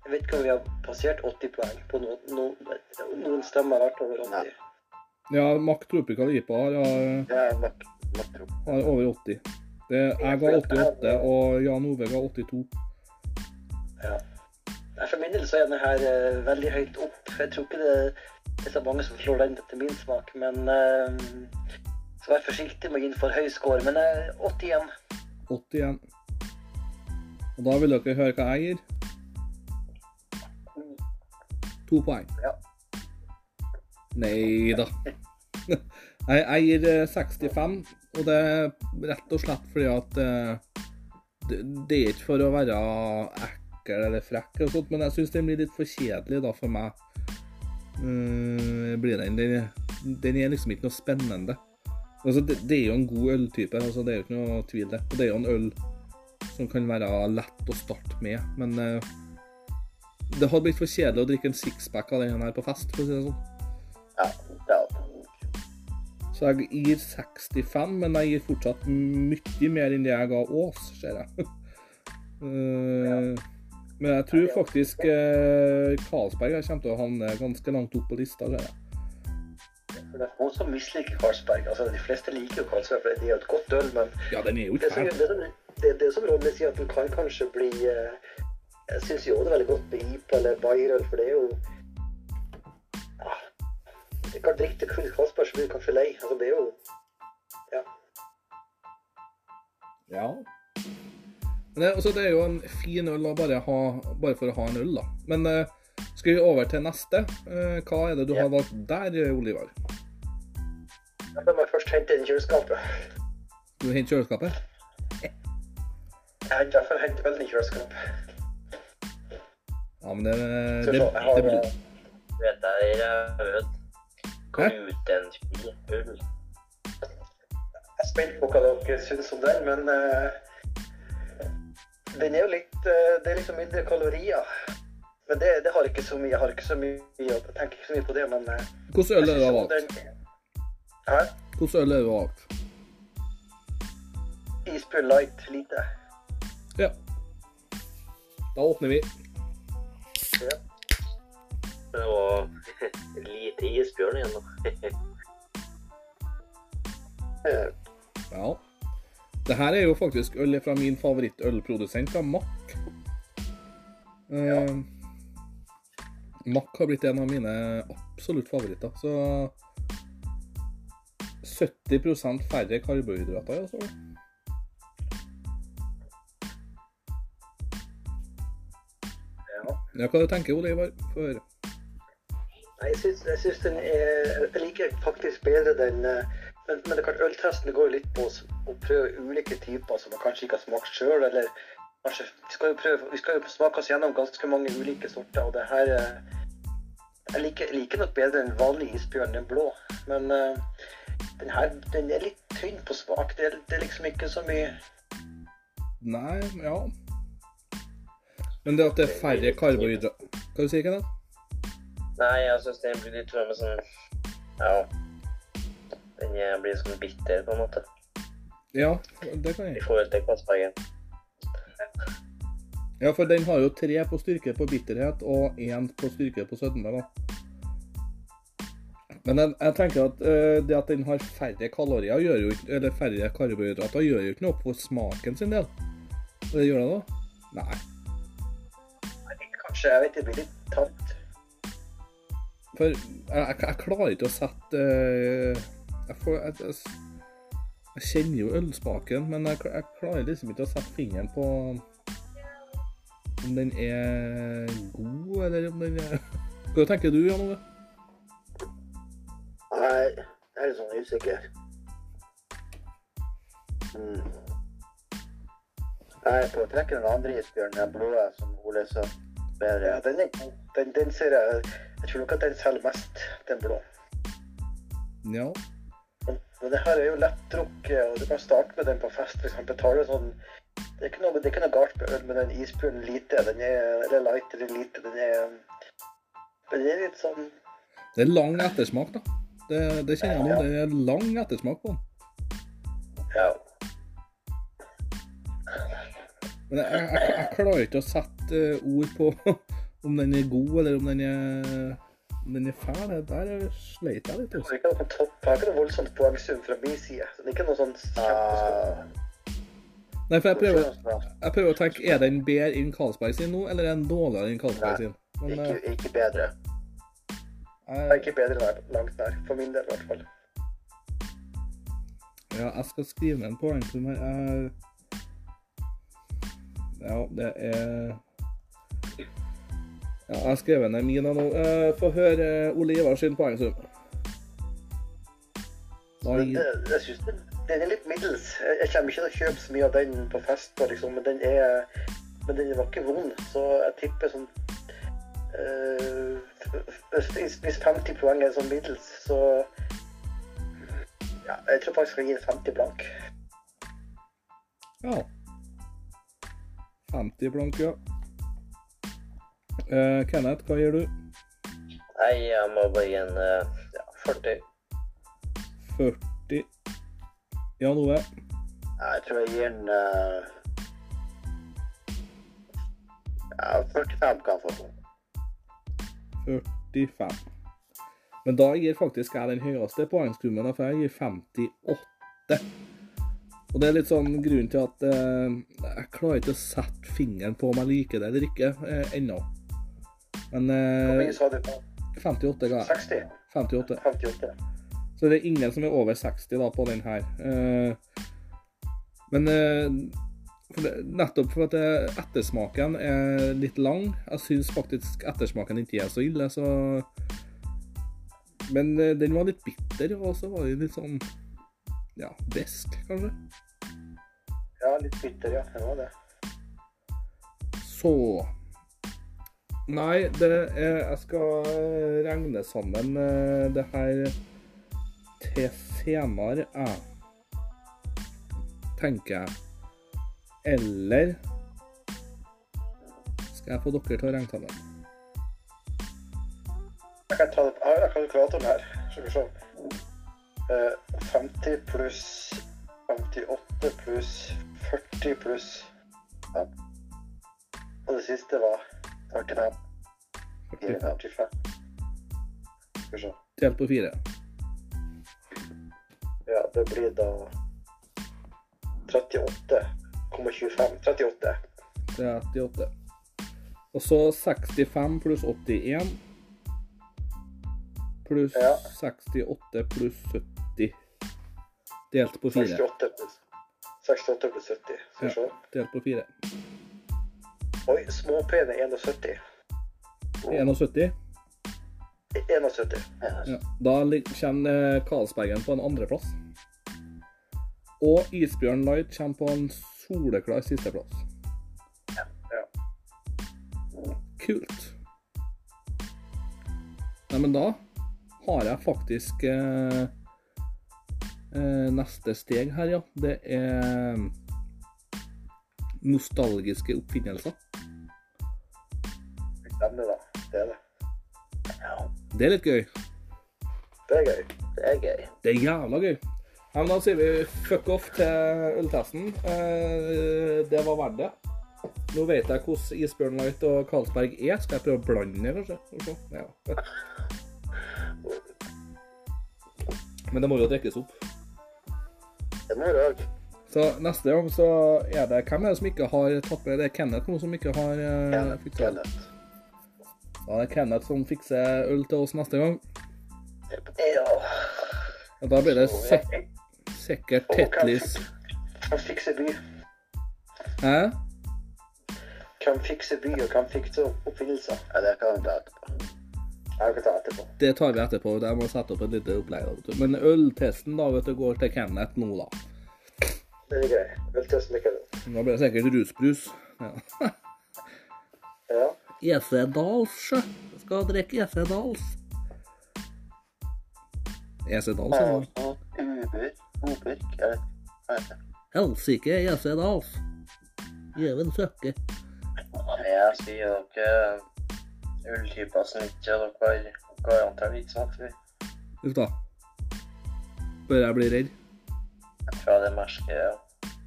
Jeg vet ikke om vi har passert 80 poeng på noen, noen, noen stemmer har vært over 80. Ja, Mack Tropical IPA har, har, har over 80. Det, jeg ga 88, og Jan Ove ga 82. Ja. For min del så er den her uh, veldig høyt opp. Jeg tror ikke det er så mange som slår den til min smak. Men uh, så vær forsiktig med å gi den for høy score. Men uh, 81. 81. Og da vil dere høre hva jeg gir. To poeng. Ja. Nei da. Jeg, jeg gir eh, 65, og det er rett og slett fordi at eh, det, det er ikke for å være ekkel eller frekk, og sånt, men jeg syns den blir litt for kjedelig da for meg. Uh, blir den, den, den er liksom ikke noe spennende. Altså, det, det er jo en god øltype, altså, det er jo ikke noe tvil det. Og det er jo en øl som kan være lett å starte med, men eh, det hadde blitt for kjedelig å drikke en sixpack av den her på fest, for å si det sånn. Ja, er Så jeg gir 65, men jeg gir fortsatt mye mer enn det jeg ga Ås, ser jeg. Eh, Men jeg tror faktisk uh, Karlsberg her kommer til å havne ganske langt opp på lista. Ser jeg. Det er noen som misliker Karlsberg. Altså, de fleste liker jo Karlsberg, for det er jo et godt øl, men Ja, den er jo ikke det som, det, det som Ronny sier, at den kan kanskje bli eh, Jeg syns jo det er veldig godt med IPA eller Bayerøl, for det er jo Du kan drikke til blir du kanskje lei. Altså, det er jo Ja. Men det, altså, det er jo en fin øl å bare ha bare for å ha en øl, da. Men eh, skal vi over til neste? Eh, hva er det du Ja. har valgt der, Olivar? Da må jeg først hente inn kjøleskapet. Du henter kjøleskapet? Jeg har i hvert fall hentet veldig kjøleskap. Ja, men det, det, det, det, det, det det, det, Vet jeg en fin øl. Jeg er spent på hva dere syns om den, men uh, den er jo litt uh, Det er liksom mindre kalorier. Men det, det har ikke så mye. Jeg har ikke så mye Jeg tenker ikke så mye på det, men uh, Hvordan øl er det du har valgt? den- Hæ? Hvordan øl er det du har valgt? Isbjørn light lite. Ja. Da åpner vi. Det var lite isbjørn igjen, da. Ja. Det her er jo faktisk øl fra min favorittølprodusent, da, Mack. Eh, Mack har blitt en av mine absolutt favoritter. Så 70% færre karbohydrater, altså. ja. Ja, hva du tenker du, Oliver? Få høre. Nei, jeg syns, den er Jeg liker faktisk bedre den eh, Men, men kan, øltesten går jo litt på å prøve ulike typer som man kanskje ikke har smakt sjøl, eller kanskje Vi skal jo prøve Vi skal jo smake oss gjennom ganske mange ulike sorter, og det her eh, Jeg liker, liker nok bedre den vanlige isbjørn, den blå, men eh, den her den er litt tynn på smak. Det, det er liksom ikke så mye Nei, ja. Men det at det er færre karbohydrater Hva du sier du, Kenneth? Nei, jeg syns den blir litt med sånn Ja. Den blir sånn bitter, på en måte. Ja, det kan jeg. I forhold til Karlsbergen. Ja, for den har jo tre på styrke på bitterhet og én på styrke på sødme. Men jeg, jeg tenker at eh, det at den har færre kalorier, jo eller færre karbohydrater, gjør jo ikke noe for smaken sin del. Det gjør det da? Nei. Kanskje jeg vet det blir litt tamt. For jeg, jeg, jeg klarer ikke å sette eh, jeg, får, jeg, jeg, kjenner jo ølsmaken, men jeg, klarer liksom ikke å sette fingeren på om den er god, eller om den er Hva tenker du, Jan Ove? Nei, jeg er litt sånn usikker. Mm. Jeg er trekke den andre isbjørnen, den blå som Ole sa. Bedre. Den. Den, den ser jeg Jeg tror nok at den selger mest, den blå. Ja. Men, men det her er jo lettdrukket, og du kan starte med den på fest, f.eks. Tar du sånn det er, ikke noe, det er ikke noe galt med øl, men den isbjørnen lite, den er, eller light eller lite, den er Den er litt sånn Det er lang ettersmak, da. Det, det kjenner jeg nå. Ja. Det er lang ettersmak på den. Ja. Men jeg, jeg, jeg klarer ikke å sette eh, ord på om den er god, eller om den er, om den er fæl. Det Der sleit jeg litt. Det er ikke noe topp, det er ikke noe voldsomt poengsum fra min side. Så det er ikke noe sånn kjempestort. Nei, for jeg prøver, jeg prøver å tenke er den bedre enn Karlsberg sin nå, eller er den dårligere enn Karlsberg sin? Men Ikke, eh, ikke bedre. Det er ikke bedre langt der. for min del i hvert fall. ja, jeg skal skrive en poengsum her. Jeg, ja, det er Ja, jeg har skrevet ned mine nå. Eh, Få høre eh, Ole Ivar sin poengsum. Gir, det, jeg synes den, den er litt middels. Jeg, jeg kommer ikke til å kjøpe så mye av den på fest, liksom, men den er men den var ikke vond, så jeg tipper sånn eh, hvis, øh, 50 poeng er sånn middels, så ja, Jeg tror faktisk jeg gir 50 blank. ja. 50 blank, ja. Eh, Kenneth, hva gir du? Nei, jeg må bare gi en eh, ja, 40. 40. Jan Ove? Jeg tror jeg gir en eh, Ja, 45 kan jeg få. 45. Men da gir faktisk jeg den høyeste poengsummen, for jeg gir 58. Og det er litt sånn grunnen til at eh, jeg klarer ikke å sette fingeren på om jeg liker det eller ikke eh, ennå. Men Hvor eh, mye sa du på? 58 ga jeg. 60? 58. 58? Så det er ingen som er over 60 da på den her. Eh, men eh, for det, nettopp for at det, ettersmaken er litt lang. Jeg syns faktisk ettersmaken ikke er så ille, så Men den var litt bitter, og så var det litt sånn ja, besk, kanskje. Ja, litt bitter, ja. Det var det. Så Nei, er Jeg skal eh, regne sammen eh, det her til senere, jeg. Tenker jeg. Eller skal jeg få dere til å regne sammen? Jeg kan ta det Jeg har kalkulatoren her. Skal vi se. Eh, 50 pluss 58 pluss 40 pluss ja. Og det siste var 45. 45. Skal vi se. Delt på fire. Ja, det blir da 38,25. 38. 38. Og så 65 pluss 81 pluss Ja. 68 pluss 70 delt på 4. 68 pluss 68 pluss 70. Skal vi se. Delt på 4. Oi, småpene 71. 71. 71. Ja. Da kommer Karlsbergen på en andreplass. Og Isbjørn Light kommer på en soleklar sisteplass. Ja. Kult. Nei, men da har jeg faktisk eh, eh, neste steg her, ja. Det er nostalgiske oppfinnelser. Det er litt gøy. Det er gøy. Det er gøy. Det er jævla gøy. Ja, men da sier vi fuck off til øltesten. Eh, det var verdt det. Nå vet jeg hvordan Isbjørn Light og Karlsberg er. Skal jeg prøve å blande det, kanskje? Ja. Men det må jo drikkes opp. Det må det òg. Så neste gang så er det Hvem er det som ikke har tatt med? Det er Kenneth nå som ikke har uh, fiksa det. Da er det Kenneth som fikser øl til oss neste gang. Ja. Og da blir det sek sikkert Kan Tetlis. Hvem fikser by? Hæ? Hvem fikser by, og hvem fikser oppfinnelser? Det kan. Jeg kan ta etterpå. Det tar vi etterpå. Jeg må sette opp et lite opplegg. Men øltesten da, vet du, går til Kenneth nå, da. Det er greit. Øltesten er kødden. Da blir det sikkert rusbrus. Ja. Ja. Esedals, sjø. Jeg skal drikke Esedals. Esedals, ja. Uber. Oberk, jeg vet det. Helsike Esedals. Djeven søkke. Jeg sier dere ulltyper som ikke dere garantert ikke smakt før. Uff da. Bør jeg bli redd? Fra det merket, ja.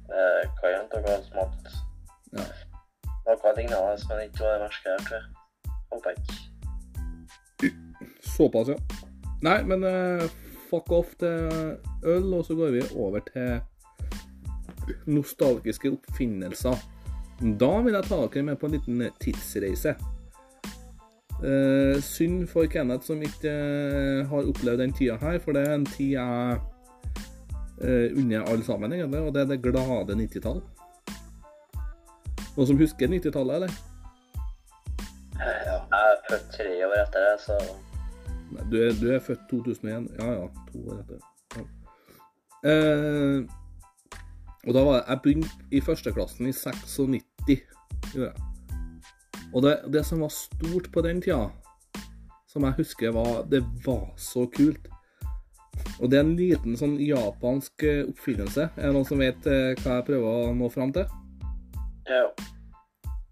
Det kan jo ikke ha smakt. Ja. Var det merket jeg tror jeg. Håper ikke. Såpass, ja. Nei, men uh, fuck off til øl, og så går vi over til nostalgiske oppfinnelser. Da vil jeg ta dere med på en liten tidsreise. Uh, synd for Kenneth som ikke uh, har opplevd den tida her, for det er en tid jeg unner alle sammen, egentlig, og det er det glade 90-tall. Noen som husker 90-tallet, eller? Ja. Jeg er født tre år etter det, så Nei, du er, du er født 2001. Ja, ja. To år etter. Ja. Eh, og da var jeg, jeg begynte i førsteklassen i 96, gjorde jeg. Og det, det som var stort på den tida, som jeg husker var Det var så kult. Og det er en liten sånn japansk eh, oppfinnelse. Er det noen som vet eh, hva jeg prøver å nå fram til? Ja.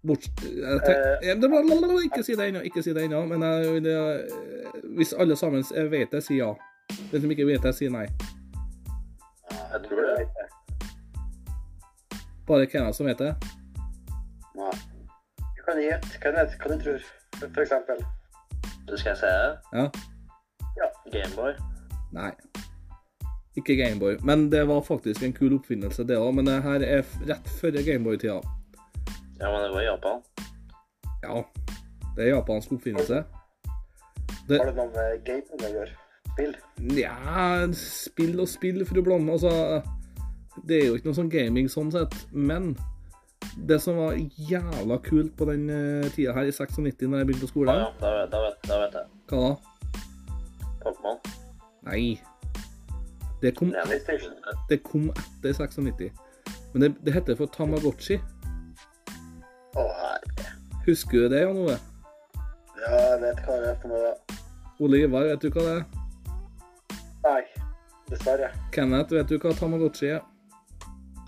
Bort, jeg tenk, eh, ikke si det ennå, ikke si det ennå. Men jeg, det, eh, hvis alle sammen vet det, si ja. Den som ikke vet det, sier nei. Jeg tror det. Bare hvem som vet det. Nei. Du kan gjette. Hva du tror For eksempel. Du skal jeg si det? Ja. Gameboy. Nei. Ikke Gameboy. Men det var faktisk en kul oppfinnelse, det òg. Men det her er rett før Gameboy-tida. Ja, men det var Japan. Ja. Det er japansk oppfinnelse. Det, Har det noe med gaming å gjøre? Spill? ja, spill og spill, fru Blom. Altså, det er jo ikke noe sånn gaming sånn sett. Men det som var jævla kult på den eh, tida her, i 96, når jeg begynte på Ja, skolen ja, da vet, da vet, da vet jeg. Hva da? Pokémon. Nei. Det kom, det kom etter 96. Men det, det heter for Tamagotchi. Å, herre. Husker du det, Jan Ove? Ja, jeg vet hva det er for noe. Ole Ivar, vet du hva det er? Nei, dessverre. Kenneth, vet du hva Tamagotchi er?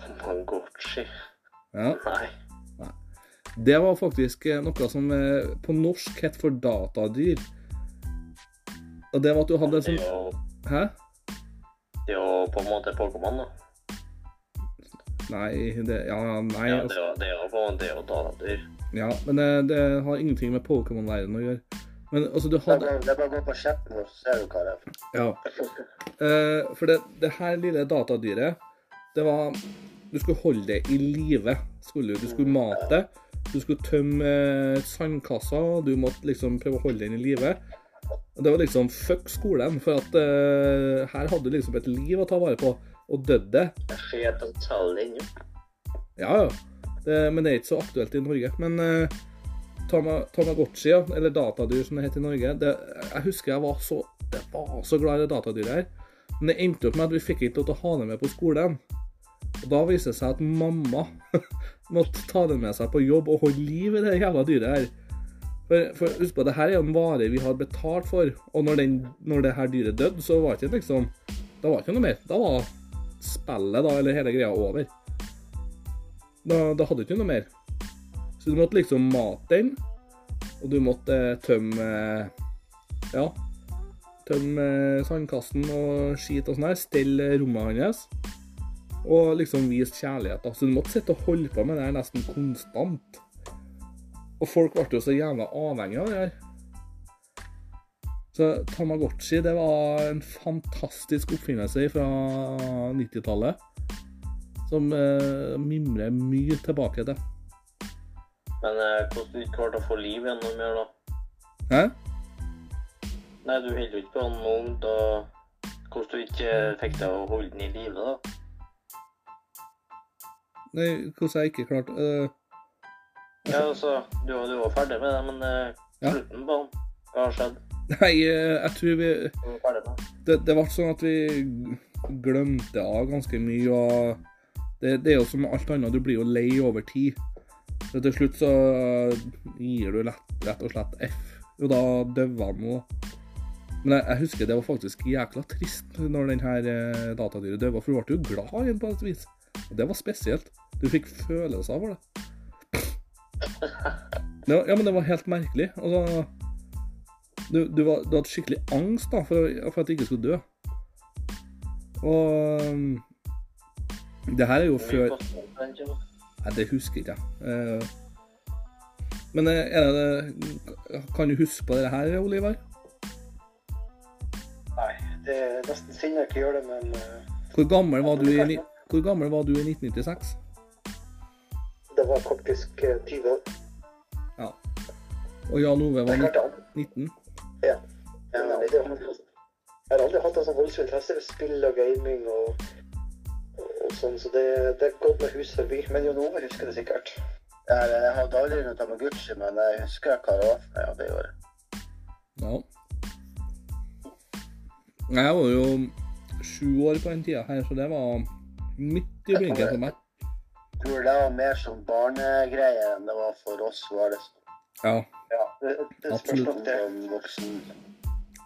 Tamagotchi. Ja. Nei. Det var faktisk eh, noe som eh, på norsk het for datadyr. Og det var at du hadde en sånn Hæ? det er jo på en måte Pokémon, da. Nei, det Ja, nei. Ja, det Altså, er jo- det er jo på det er jo datadyr. ja, men det, det har ingenting med Pokémon-leiren å gjøre. Men altså, du hadde det er bare å gå på chatten vår, så ser du hva det er. Ja. Eh, for det, det her lille datadyret, det var Du skulle holde det i live. Skulle du. du skulle mate det. Du skulle tømme eh, sandkassa. Du måtte liksom prøve å holde den i live. Og Det var liksom fuck skolen, for at eh, her hadde du liksom et liv å ta vare på. Og døde. Ja, ja. Det, men det er ikke så aktuelt i Norge. Men eh, Tamagotchi, ja, eller datadyr som det heter i Norge det, Jeg husker jeg var så, jeg var så glad i det datadyret her. Men det endte opp med at vi fikk ikke lov til å ha det med på skolen. Og da viste det seg at mamma måtte ta det med seg på jobb og holde liv i det jævla dyret her. For, for husk på, det her er jo en vare vi har betalt for, og når, den, når det her dyret døde, så var det ikke liksom Da var det ikke noe mer. Da var spillet, da, eller hele greia, over. Da, da hadde du ikke noe mer. Så du måtte liksom mate den, og du måtte eh, tømme Ja. Tømme eh, sandkassen og skit og sånn her. Stelle rommet hans. Og liksom vise kjærlighet. da. Så du måtte sitte og holde på med det her nesten konstant. Og folk ble jo så jævla avhengig av det her. Så Tamagotchi det var en fantastisk oppfinnelse fra 90-tallet. Som eh, mimrer mye tilbake til. Men eh, hvordan du klarte å få liv igjen noe mer, da? Hæ? Nei, du holder jo ikke på noe ungt, og hvordan du ikke fikk til å holde den i live, da. Nei, hvordan jeg ikke klarte øh, Ja, altså, du, du var ferdig med det, men eh, slutten på den, hva har skjedd? Nei, øh, jeg tror vi det, det ble sånn at vi glemte av ganske mye, og det, det er jo som alt annet, du blir jo lei over tid. Så til slutt så gir du lett, rett og slett F. Jo, da døva han jo. Men jeg, jeg husker det var faktisk jækla trist når den her eh, datadyret døva, for du ble jo glad igjen på et vis. Og det var spesielt. Du fikk følelser for det. Det var, ja, men det var helt merkelig. Altså, du, du, var, du hadde skikkelig angst da, for, for at du ikke skulle dø. Og um, det her er jo før? Nei, det husker jeg. ikke. Men eh, er det Kan du huske på det her, Oliver? Nei, det er nesten synd jeg ikke gjør det, men eh, Hvor gammel var du i, hvor gammel var du i 1996? det var faktisk eh, 20 år. Ja. Og Jan Ove var Jeg ni- klarte an. 19? Ja. Ja. Jeg har aldri hatt en sånn voldsom interesse for spill og gaming og, og sånn, så det, det er gått med hus forbi. Men Jon Ove husker det sikkert. Jeg, jeg hadde aldri noe Tamagotchi, men jeg husker hva det var for meg, og det gjorde jeg. Ja. Jeg var jo sju år på den tida her, så det var midt i blinken for meg. Jeg tror det var mer som barnegreier enn det var for oss var det Ja, Ja, det, det spørs nok det.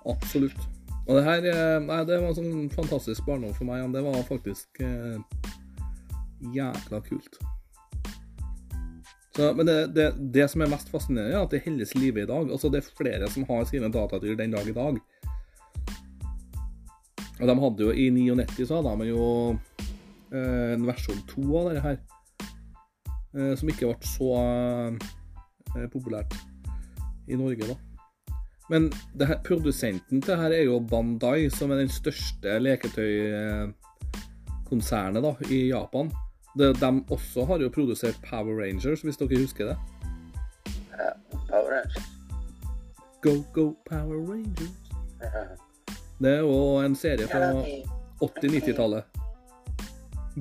absolutt. Og det her eh, Nei, det var sånn fantastisk barndom for meg. Det var faktisk eh, jækla kult. Så, men det, det, det som er mest fascinerende, er at det holdes i live i dag. Altså, det er flere som har sine datadyr den dag i dag. Og de hadde jo I 99 så hadde de jo eh, en versjon 2 av dette her. Eh, som ikke ble så eh, populært i Norge, da. Men det her, produsenten til her er jo Bandai, som er den største leketøykonsernet da, i Japan. De, de også har jo produsert Power Rangers, hvis dere husker det. Ja, Power Rangers. Go, go, Power Rangers. Ja. Det er jo en serie fra 80-90-tallet.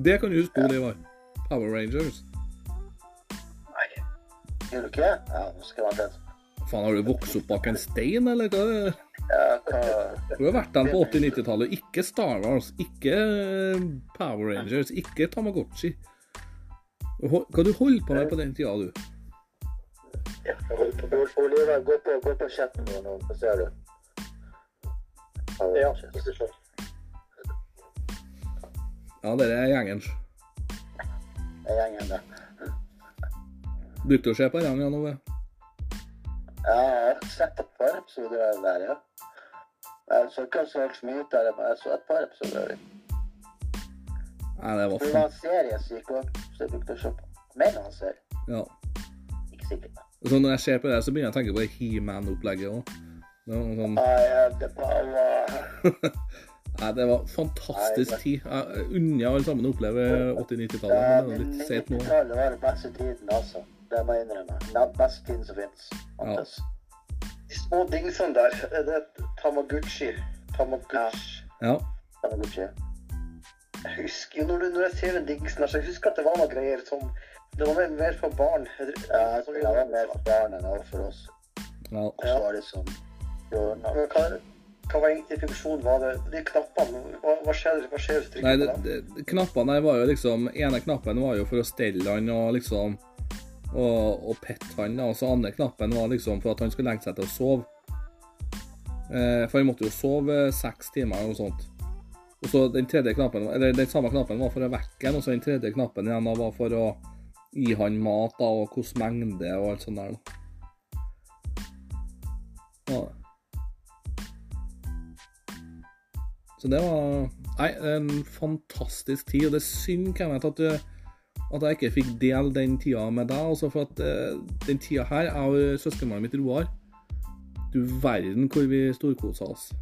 Det kan du huske Oliver. Power Rangers. Gjør du ikke det? Ja, nå skal jeg redd. Faen, har du vokst opp bak en stein, eller hva? Ja, hva Du har vært den på 80-90-tallet. Ikke Star Wars, ikke eh, Power Rangers, ikke Tamagotchi. Hva du holdt på med på den tida, du? Jeg holder på. Oliver, gå på, gå på chatten nå, så ser du. Ja. Ja, det er gjengen. Det er gjengen, det. Brukte å se på den, Jan Ove? Ja, jeg har sett et par episoder av der, ja. Jeg så ikke så altfor mye ut av det, men jeg så et par episoder av. Nei, det var fint. Det var en serie som gikk òg, så jeg brukte å se på. Mener han ser. Ja. Ikke sikkert. Så når jeg ser på det, så begynner jeg å tenke på det He-Man-opplegget òg. Sånn. Nei, det var fantastisk Nei, tid. Jeg unner alle sammen å oppleve 80-90-tallet, Ja, men det er litt sent nå. 90-tallet var den beste tiden, altså. Det må jeg innrømme. Den som finnes. Ja. De små dingsene der, Det er Tamaguchi. Tamagotchi. Ja. Tamaguchi. Jeg husker jo når, du, når jeg ser den dingsen her, så jeg husker at det var noen greier som Det var mer, mer for barn. Ja, jeg tror det var mer for barn enn for oss. ja. Og så var det som Jordan. Men Hva, hva var egentlig funksjonen? Var det de knappene? Hva, hva skjer hvis du Nei, trykker på dem? det, knappene der var jo liksom ene knappen var jo for å stelle han og liksom og, og pette han, da. Og så andre knappen var liksom for at han skulle legge seg til å sove. Eh, for han måtte jo sove seks timer eller noe sånt. Og så den tredje knappen, eller den samme knappen var for å vekke han, og så den tredje knappen igjen da var for å gi han mat da, og hvilken mengde og alt sånt der. da. Ja. Så det var Nei, en fantastisk tid, og det er synd Kenneth, at, du, at jeg ikke fikk dele den tida med deg. Altså for at eh, den tida her, jeg og søskenbarnet mitt Roar Du verden hvor vi storkosa oss.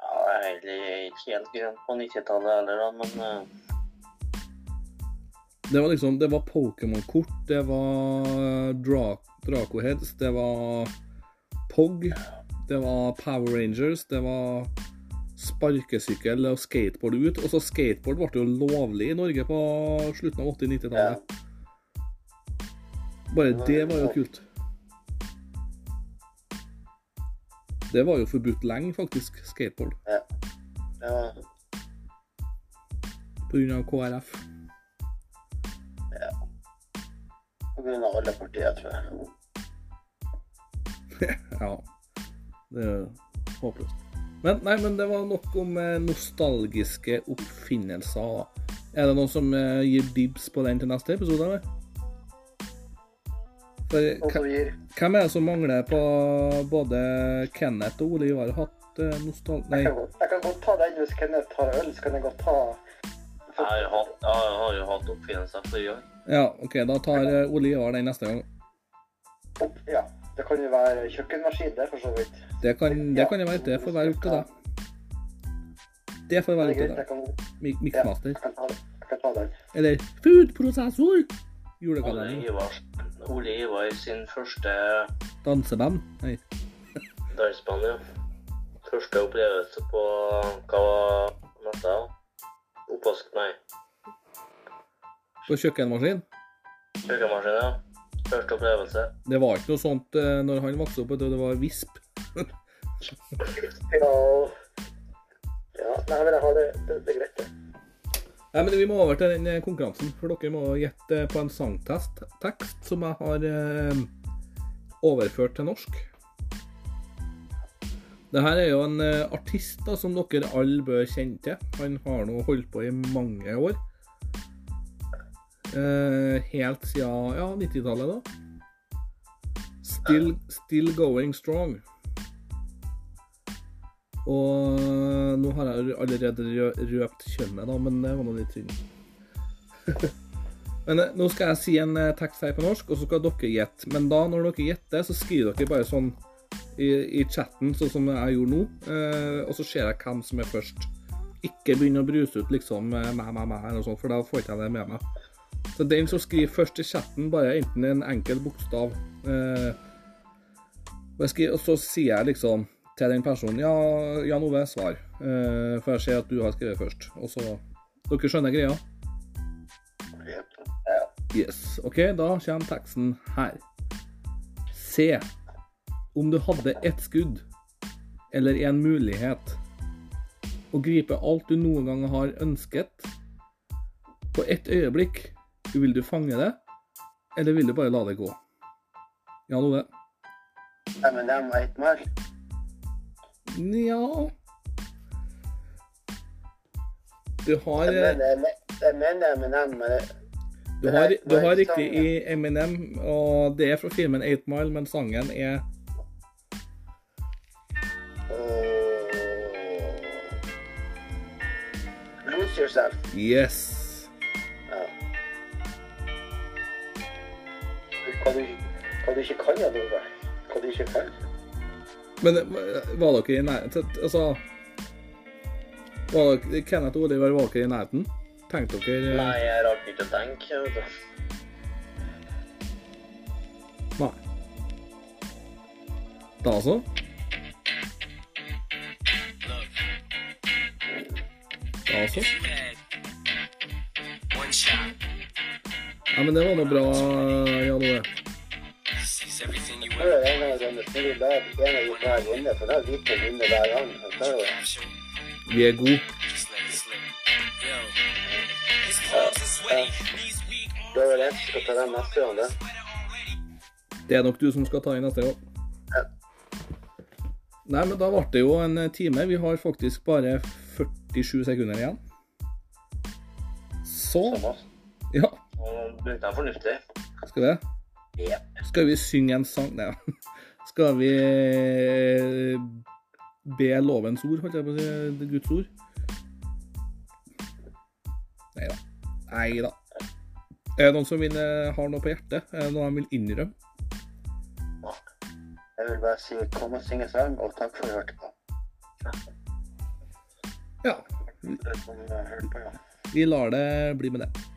Ja, jeg er ikke helt grønn på 90-tallet heller, da, men eh, Det var liksom Det var Pokémon-kort, det var Dra Dracoheads, det var Pog, det var Power Rangers, det var sparkesykkel og skateboard ut. Og så skateboard ble jo lovlig i Norge på slutten av 80-90-tallet. Bare det var jo kult. Det var jo forbudt lenge, faktisk, skateboard. Det var På grunn av KrF. Ja. på grunn av alle partier, tror jeg. Ja. Det er håpløst. Men nei, men det var nok om eh, nostalgiske oppfinnelser. da. Er det noen som eh, gir dibs på den til neste episode, eller? For, gir hvem er det som mangler på både Kenneth og Ole Ivar hatt eh, nostal... Nei, jeg kan, godt, jeg kan godt ta den hvis Kenneth tar øl, så kan jeg godt ta Jeg har hatt, jeg har jo hatt oppfinnelser forrige gang. ja, OK, da tar eh, Ole Ivar den neste gang. opp. Ja. Det kan jo være kjøkkenmaskin, det, for så vidt. Det kan det kan jo være. Det får være opp til deg. Det får Det være ute, opp til jeg deg. kan, Mik ja, Miksmaster. jeg kan ta det. Jeg kan ta den. Eller foodprosessor! Ole Ivar, Ole Ivar sin første Danseband. Nei. Danseband, ja. Første opplevelse på Hva var dette? Oppvask, nei. På kjøkkenmaskin. Kjøkkenmaskin, ja. Første opplevelse. Det var ikke noe sånt eh, når han vokste opp, det var visp. Ja, ja nei, men jeg har det. Det, det er greit, det. Nei, men Vi må over til den eh, konkurransen, for dere må gjette på en sangtest tekst som jeg har eh, overført til norsk. Det her er jo en eh, artist da, som dere alle bør kjenne til. Han har nå holdt på i mange år. Eh, helt siden ja, 90-tallet, da. Still, still going strong. Og nå har jeg allerede rø- røpt kjønnet, da, men det var nå litt synd. men eh, nå skal jeg si en eh, tekst her på norsk, og så skal dere gjette. Men da, når dere gjetter, så skriver dere bare sånn i, i chatten, sånn som jeg gjorde nå. Eh, og så ser jeg hvem som er først. Ikke begynn å bruse ut liksom eh, meg, meg, meg, eller noe sånt, for da får jeg ikke det med meg. Så den som skriver først i chatten, bare enten en enkel bokstav eh, skriver, og så sier jeg liksom til den personen Ja, Jan Ove, svar. Eh, for jeg ser at du har skrevet først. Og så Dere skjønner greia? Yes. OK, da kommer teksten her. Se. Om du hadde ett skudd, eller en mulighet, å gripe alt du noen gang har ønsket, på ett øyeblikk, vil du fange det, eller vil du bare la det gå? Jan Ove? M&M 8 Mile. Nja Du har Jeg eh, mener, Eminem, M&M, men Du har, du har riktig i Eminem, og det er fra filmen 8 Mile, men sangen er Lose yourself. Yes. Ikke kan, Jan Ove. Hva de ikke kan. Men eh, var dere i nærheten Altså var dere, Kenneth og Oliver, var dere i nærheten? Tenkte dere eh, Nei, jeg rakk ikke å tenke. vet du. Nei. Da så. Da så. One Ja, men det var nå bra, Jan Ove. Er en gang sånn, du lar en av de hver vinne, for da vet du vinner hver gang. Så er det- Vi er gode. Da er det jeg som skal ta den neste gang, det. Det er nok du som skal ta i neste gang. Ja. Nei, men da ble det jo en eh, time. Vi har faktisk bare 47 sekunder igjen. Så Ja, Og brukte den fornuftig. skal vi det? Skal vi synge en sang? Nei. Skal vi eh, be lovens ord, holdt jeg på å si? Guds ord? Nei da. Nei da. Er det noen som vil, eh, har noe på hjertet? Er det noe de vil innrømme? Jeg vil bare si kom og synge sang, og takk for at du hørte på. Ja. For at du hørte på, ja. Vi lar det bli med det.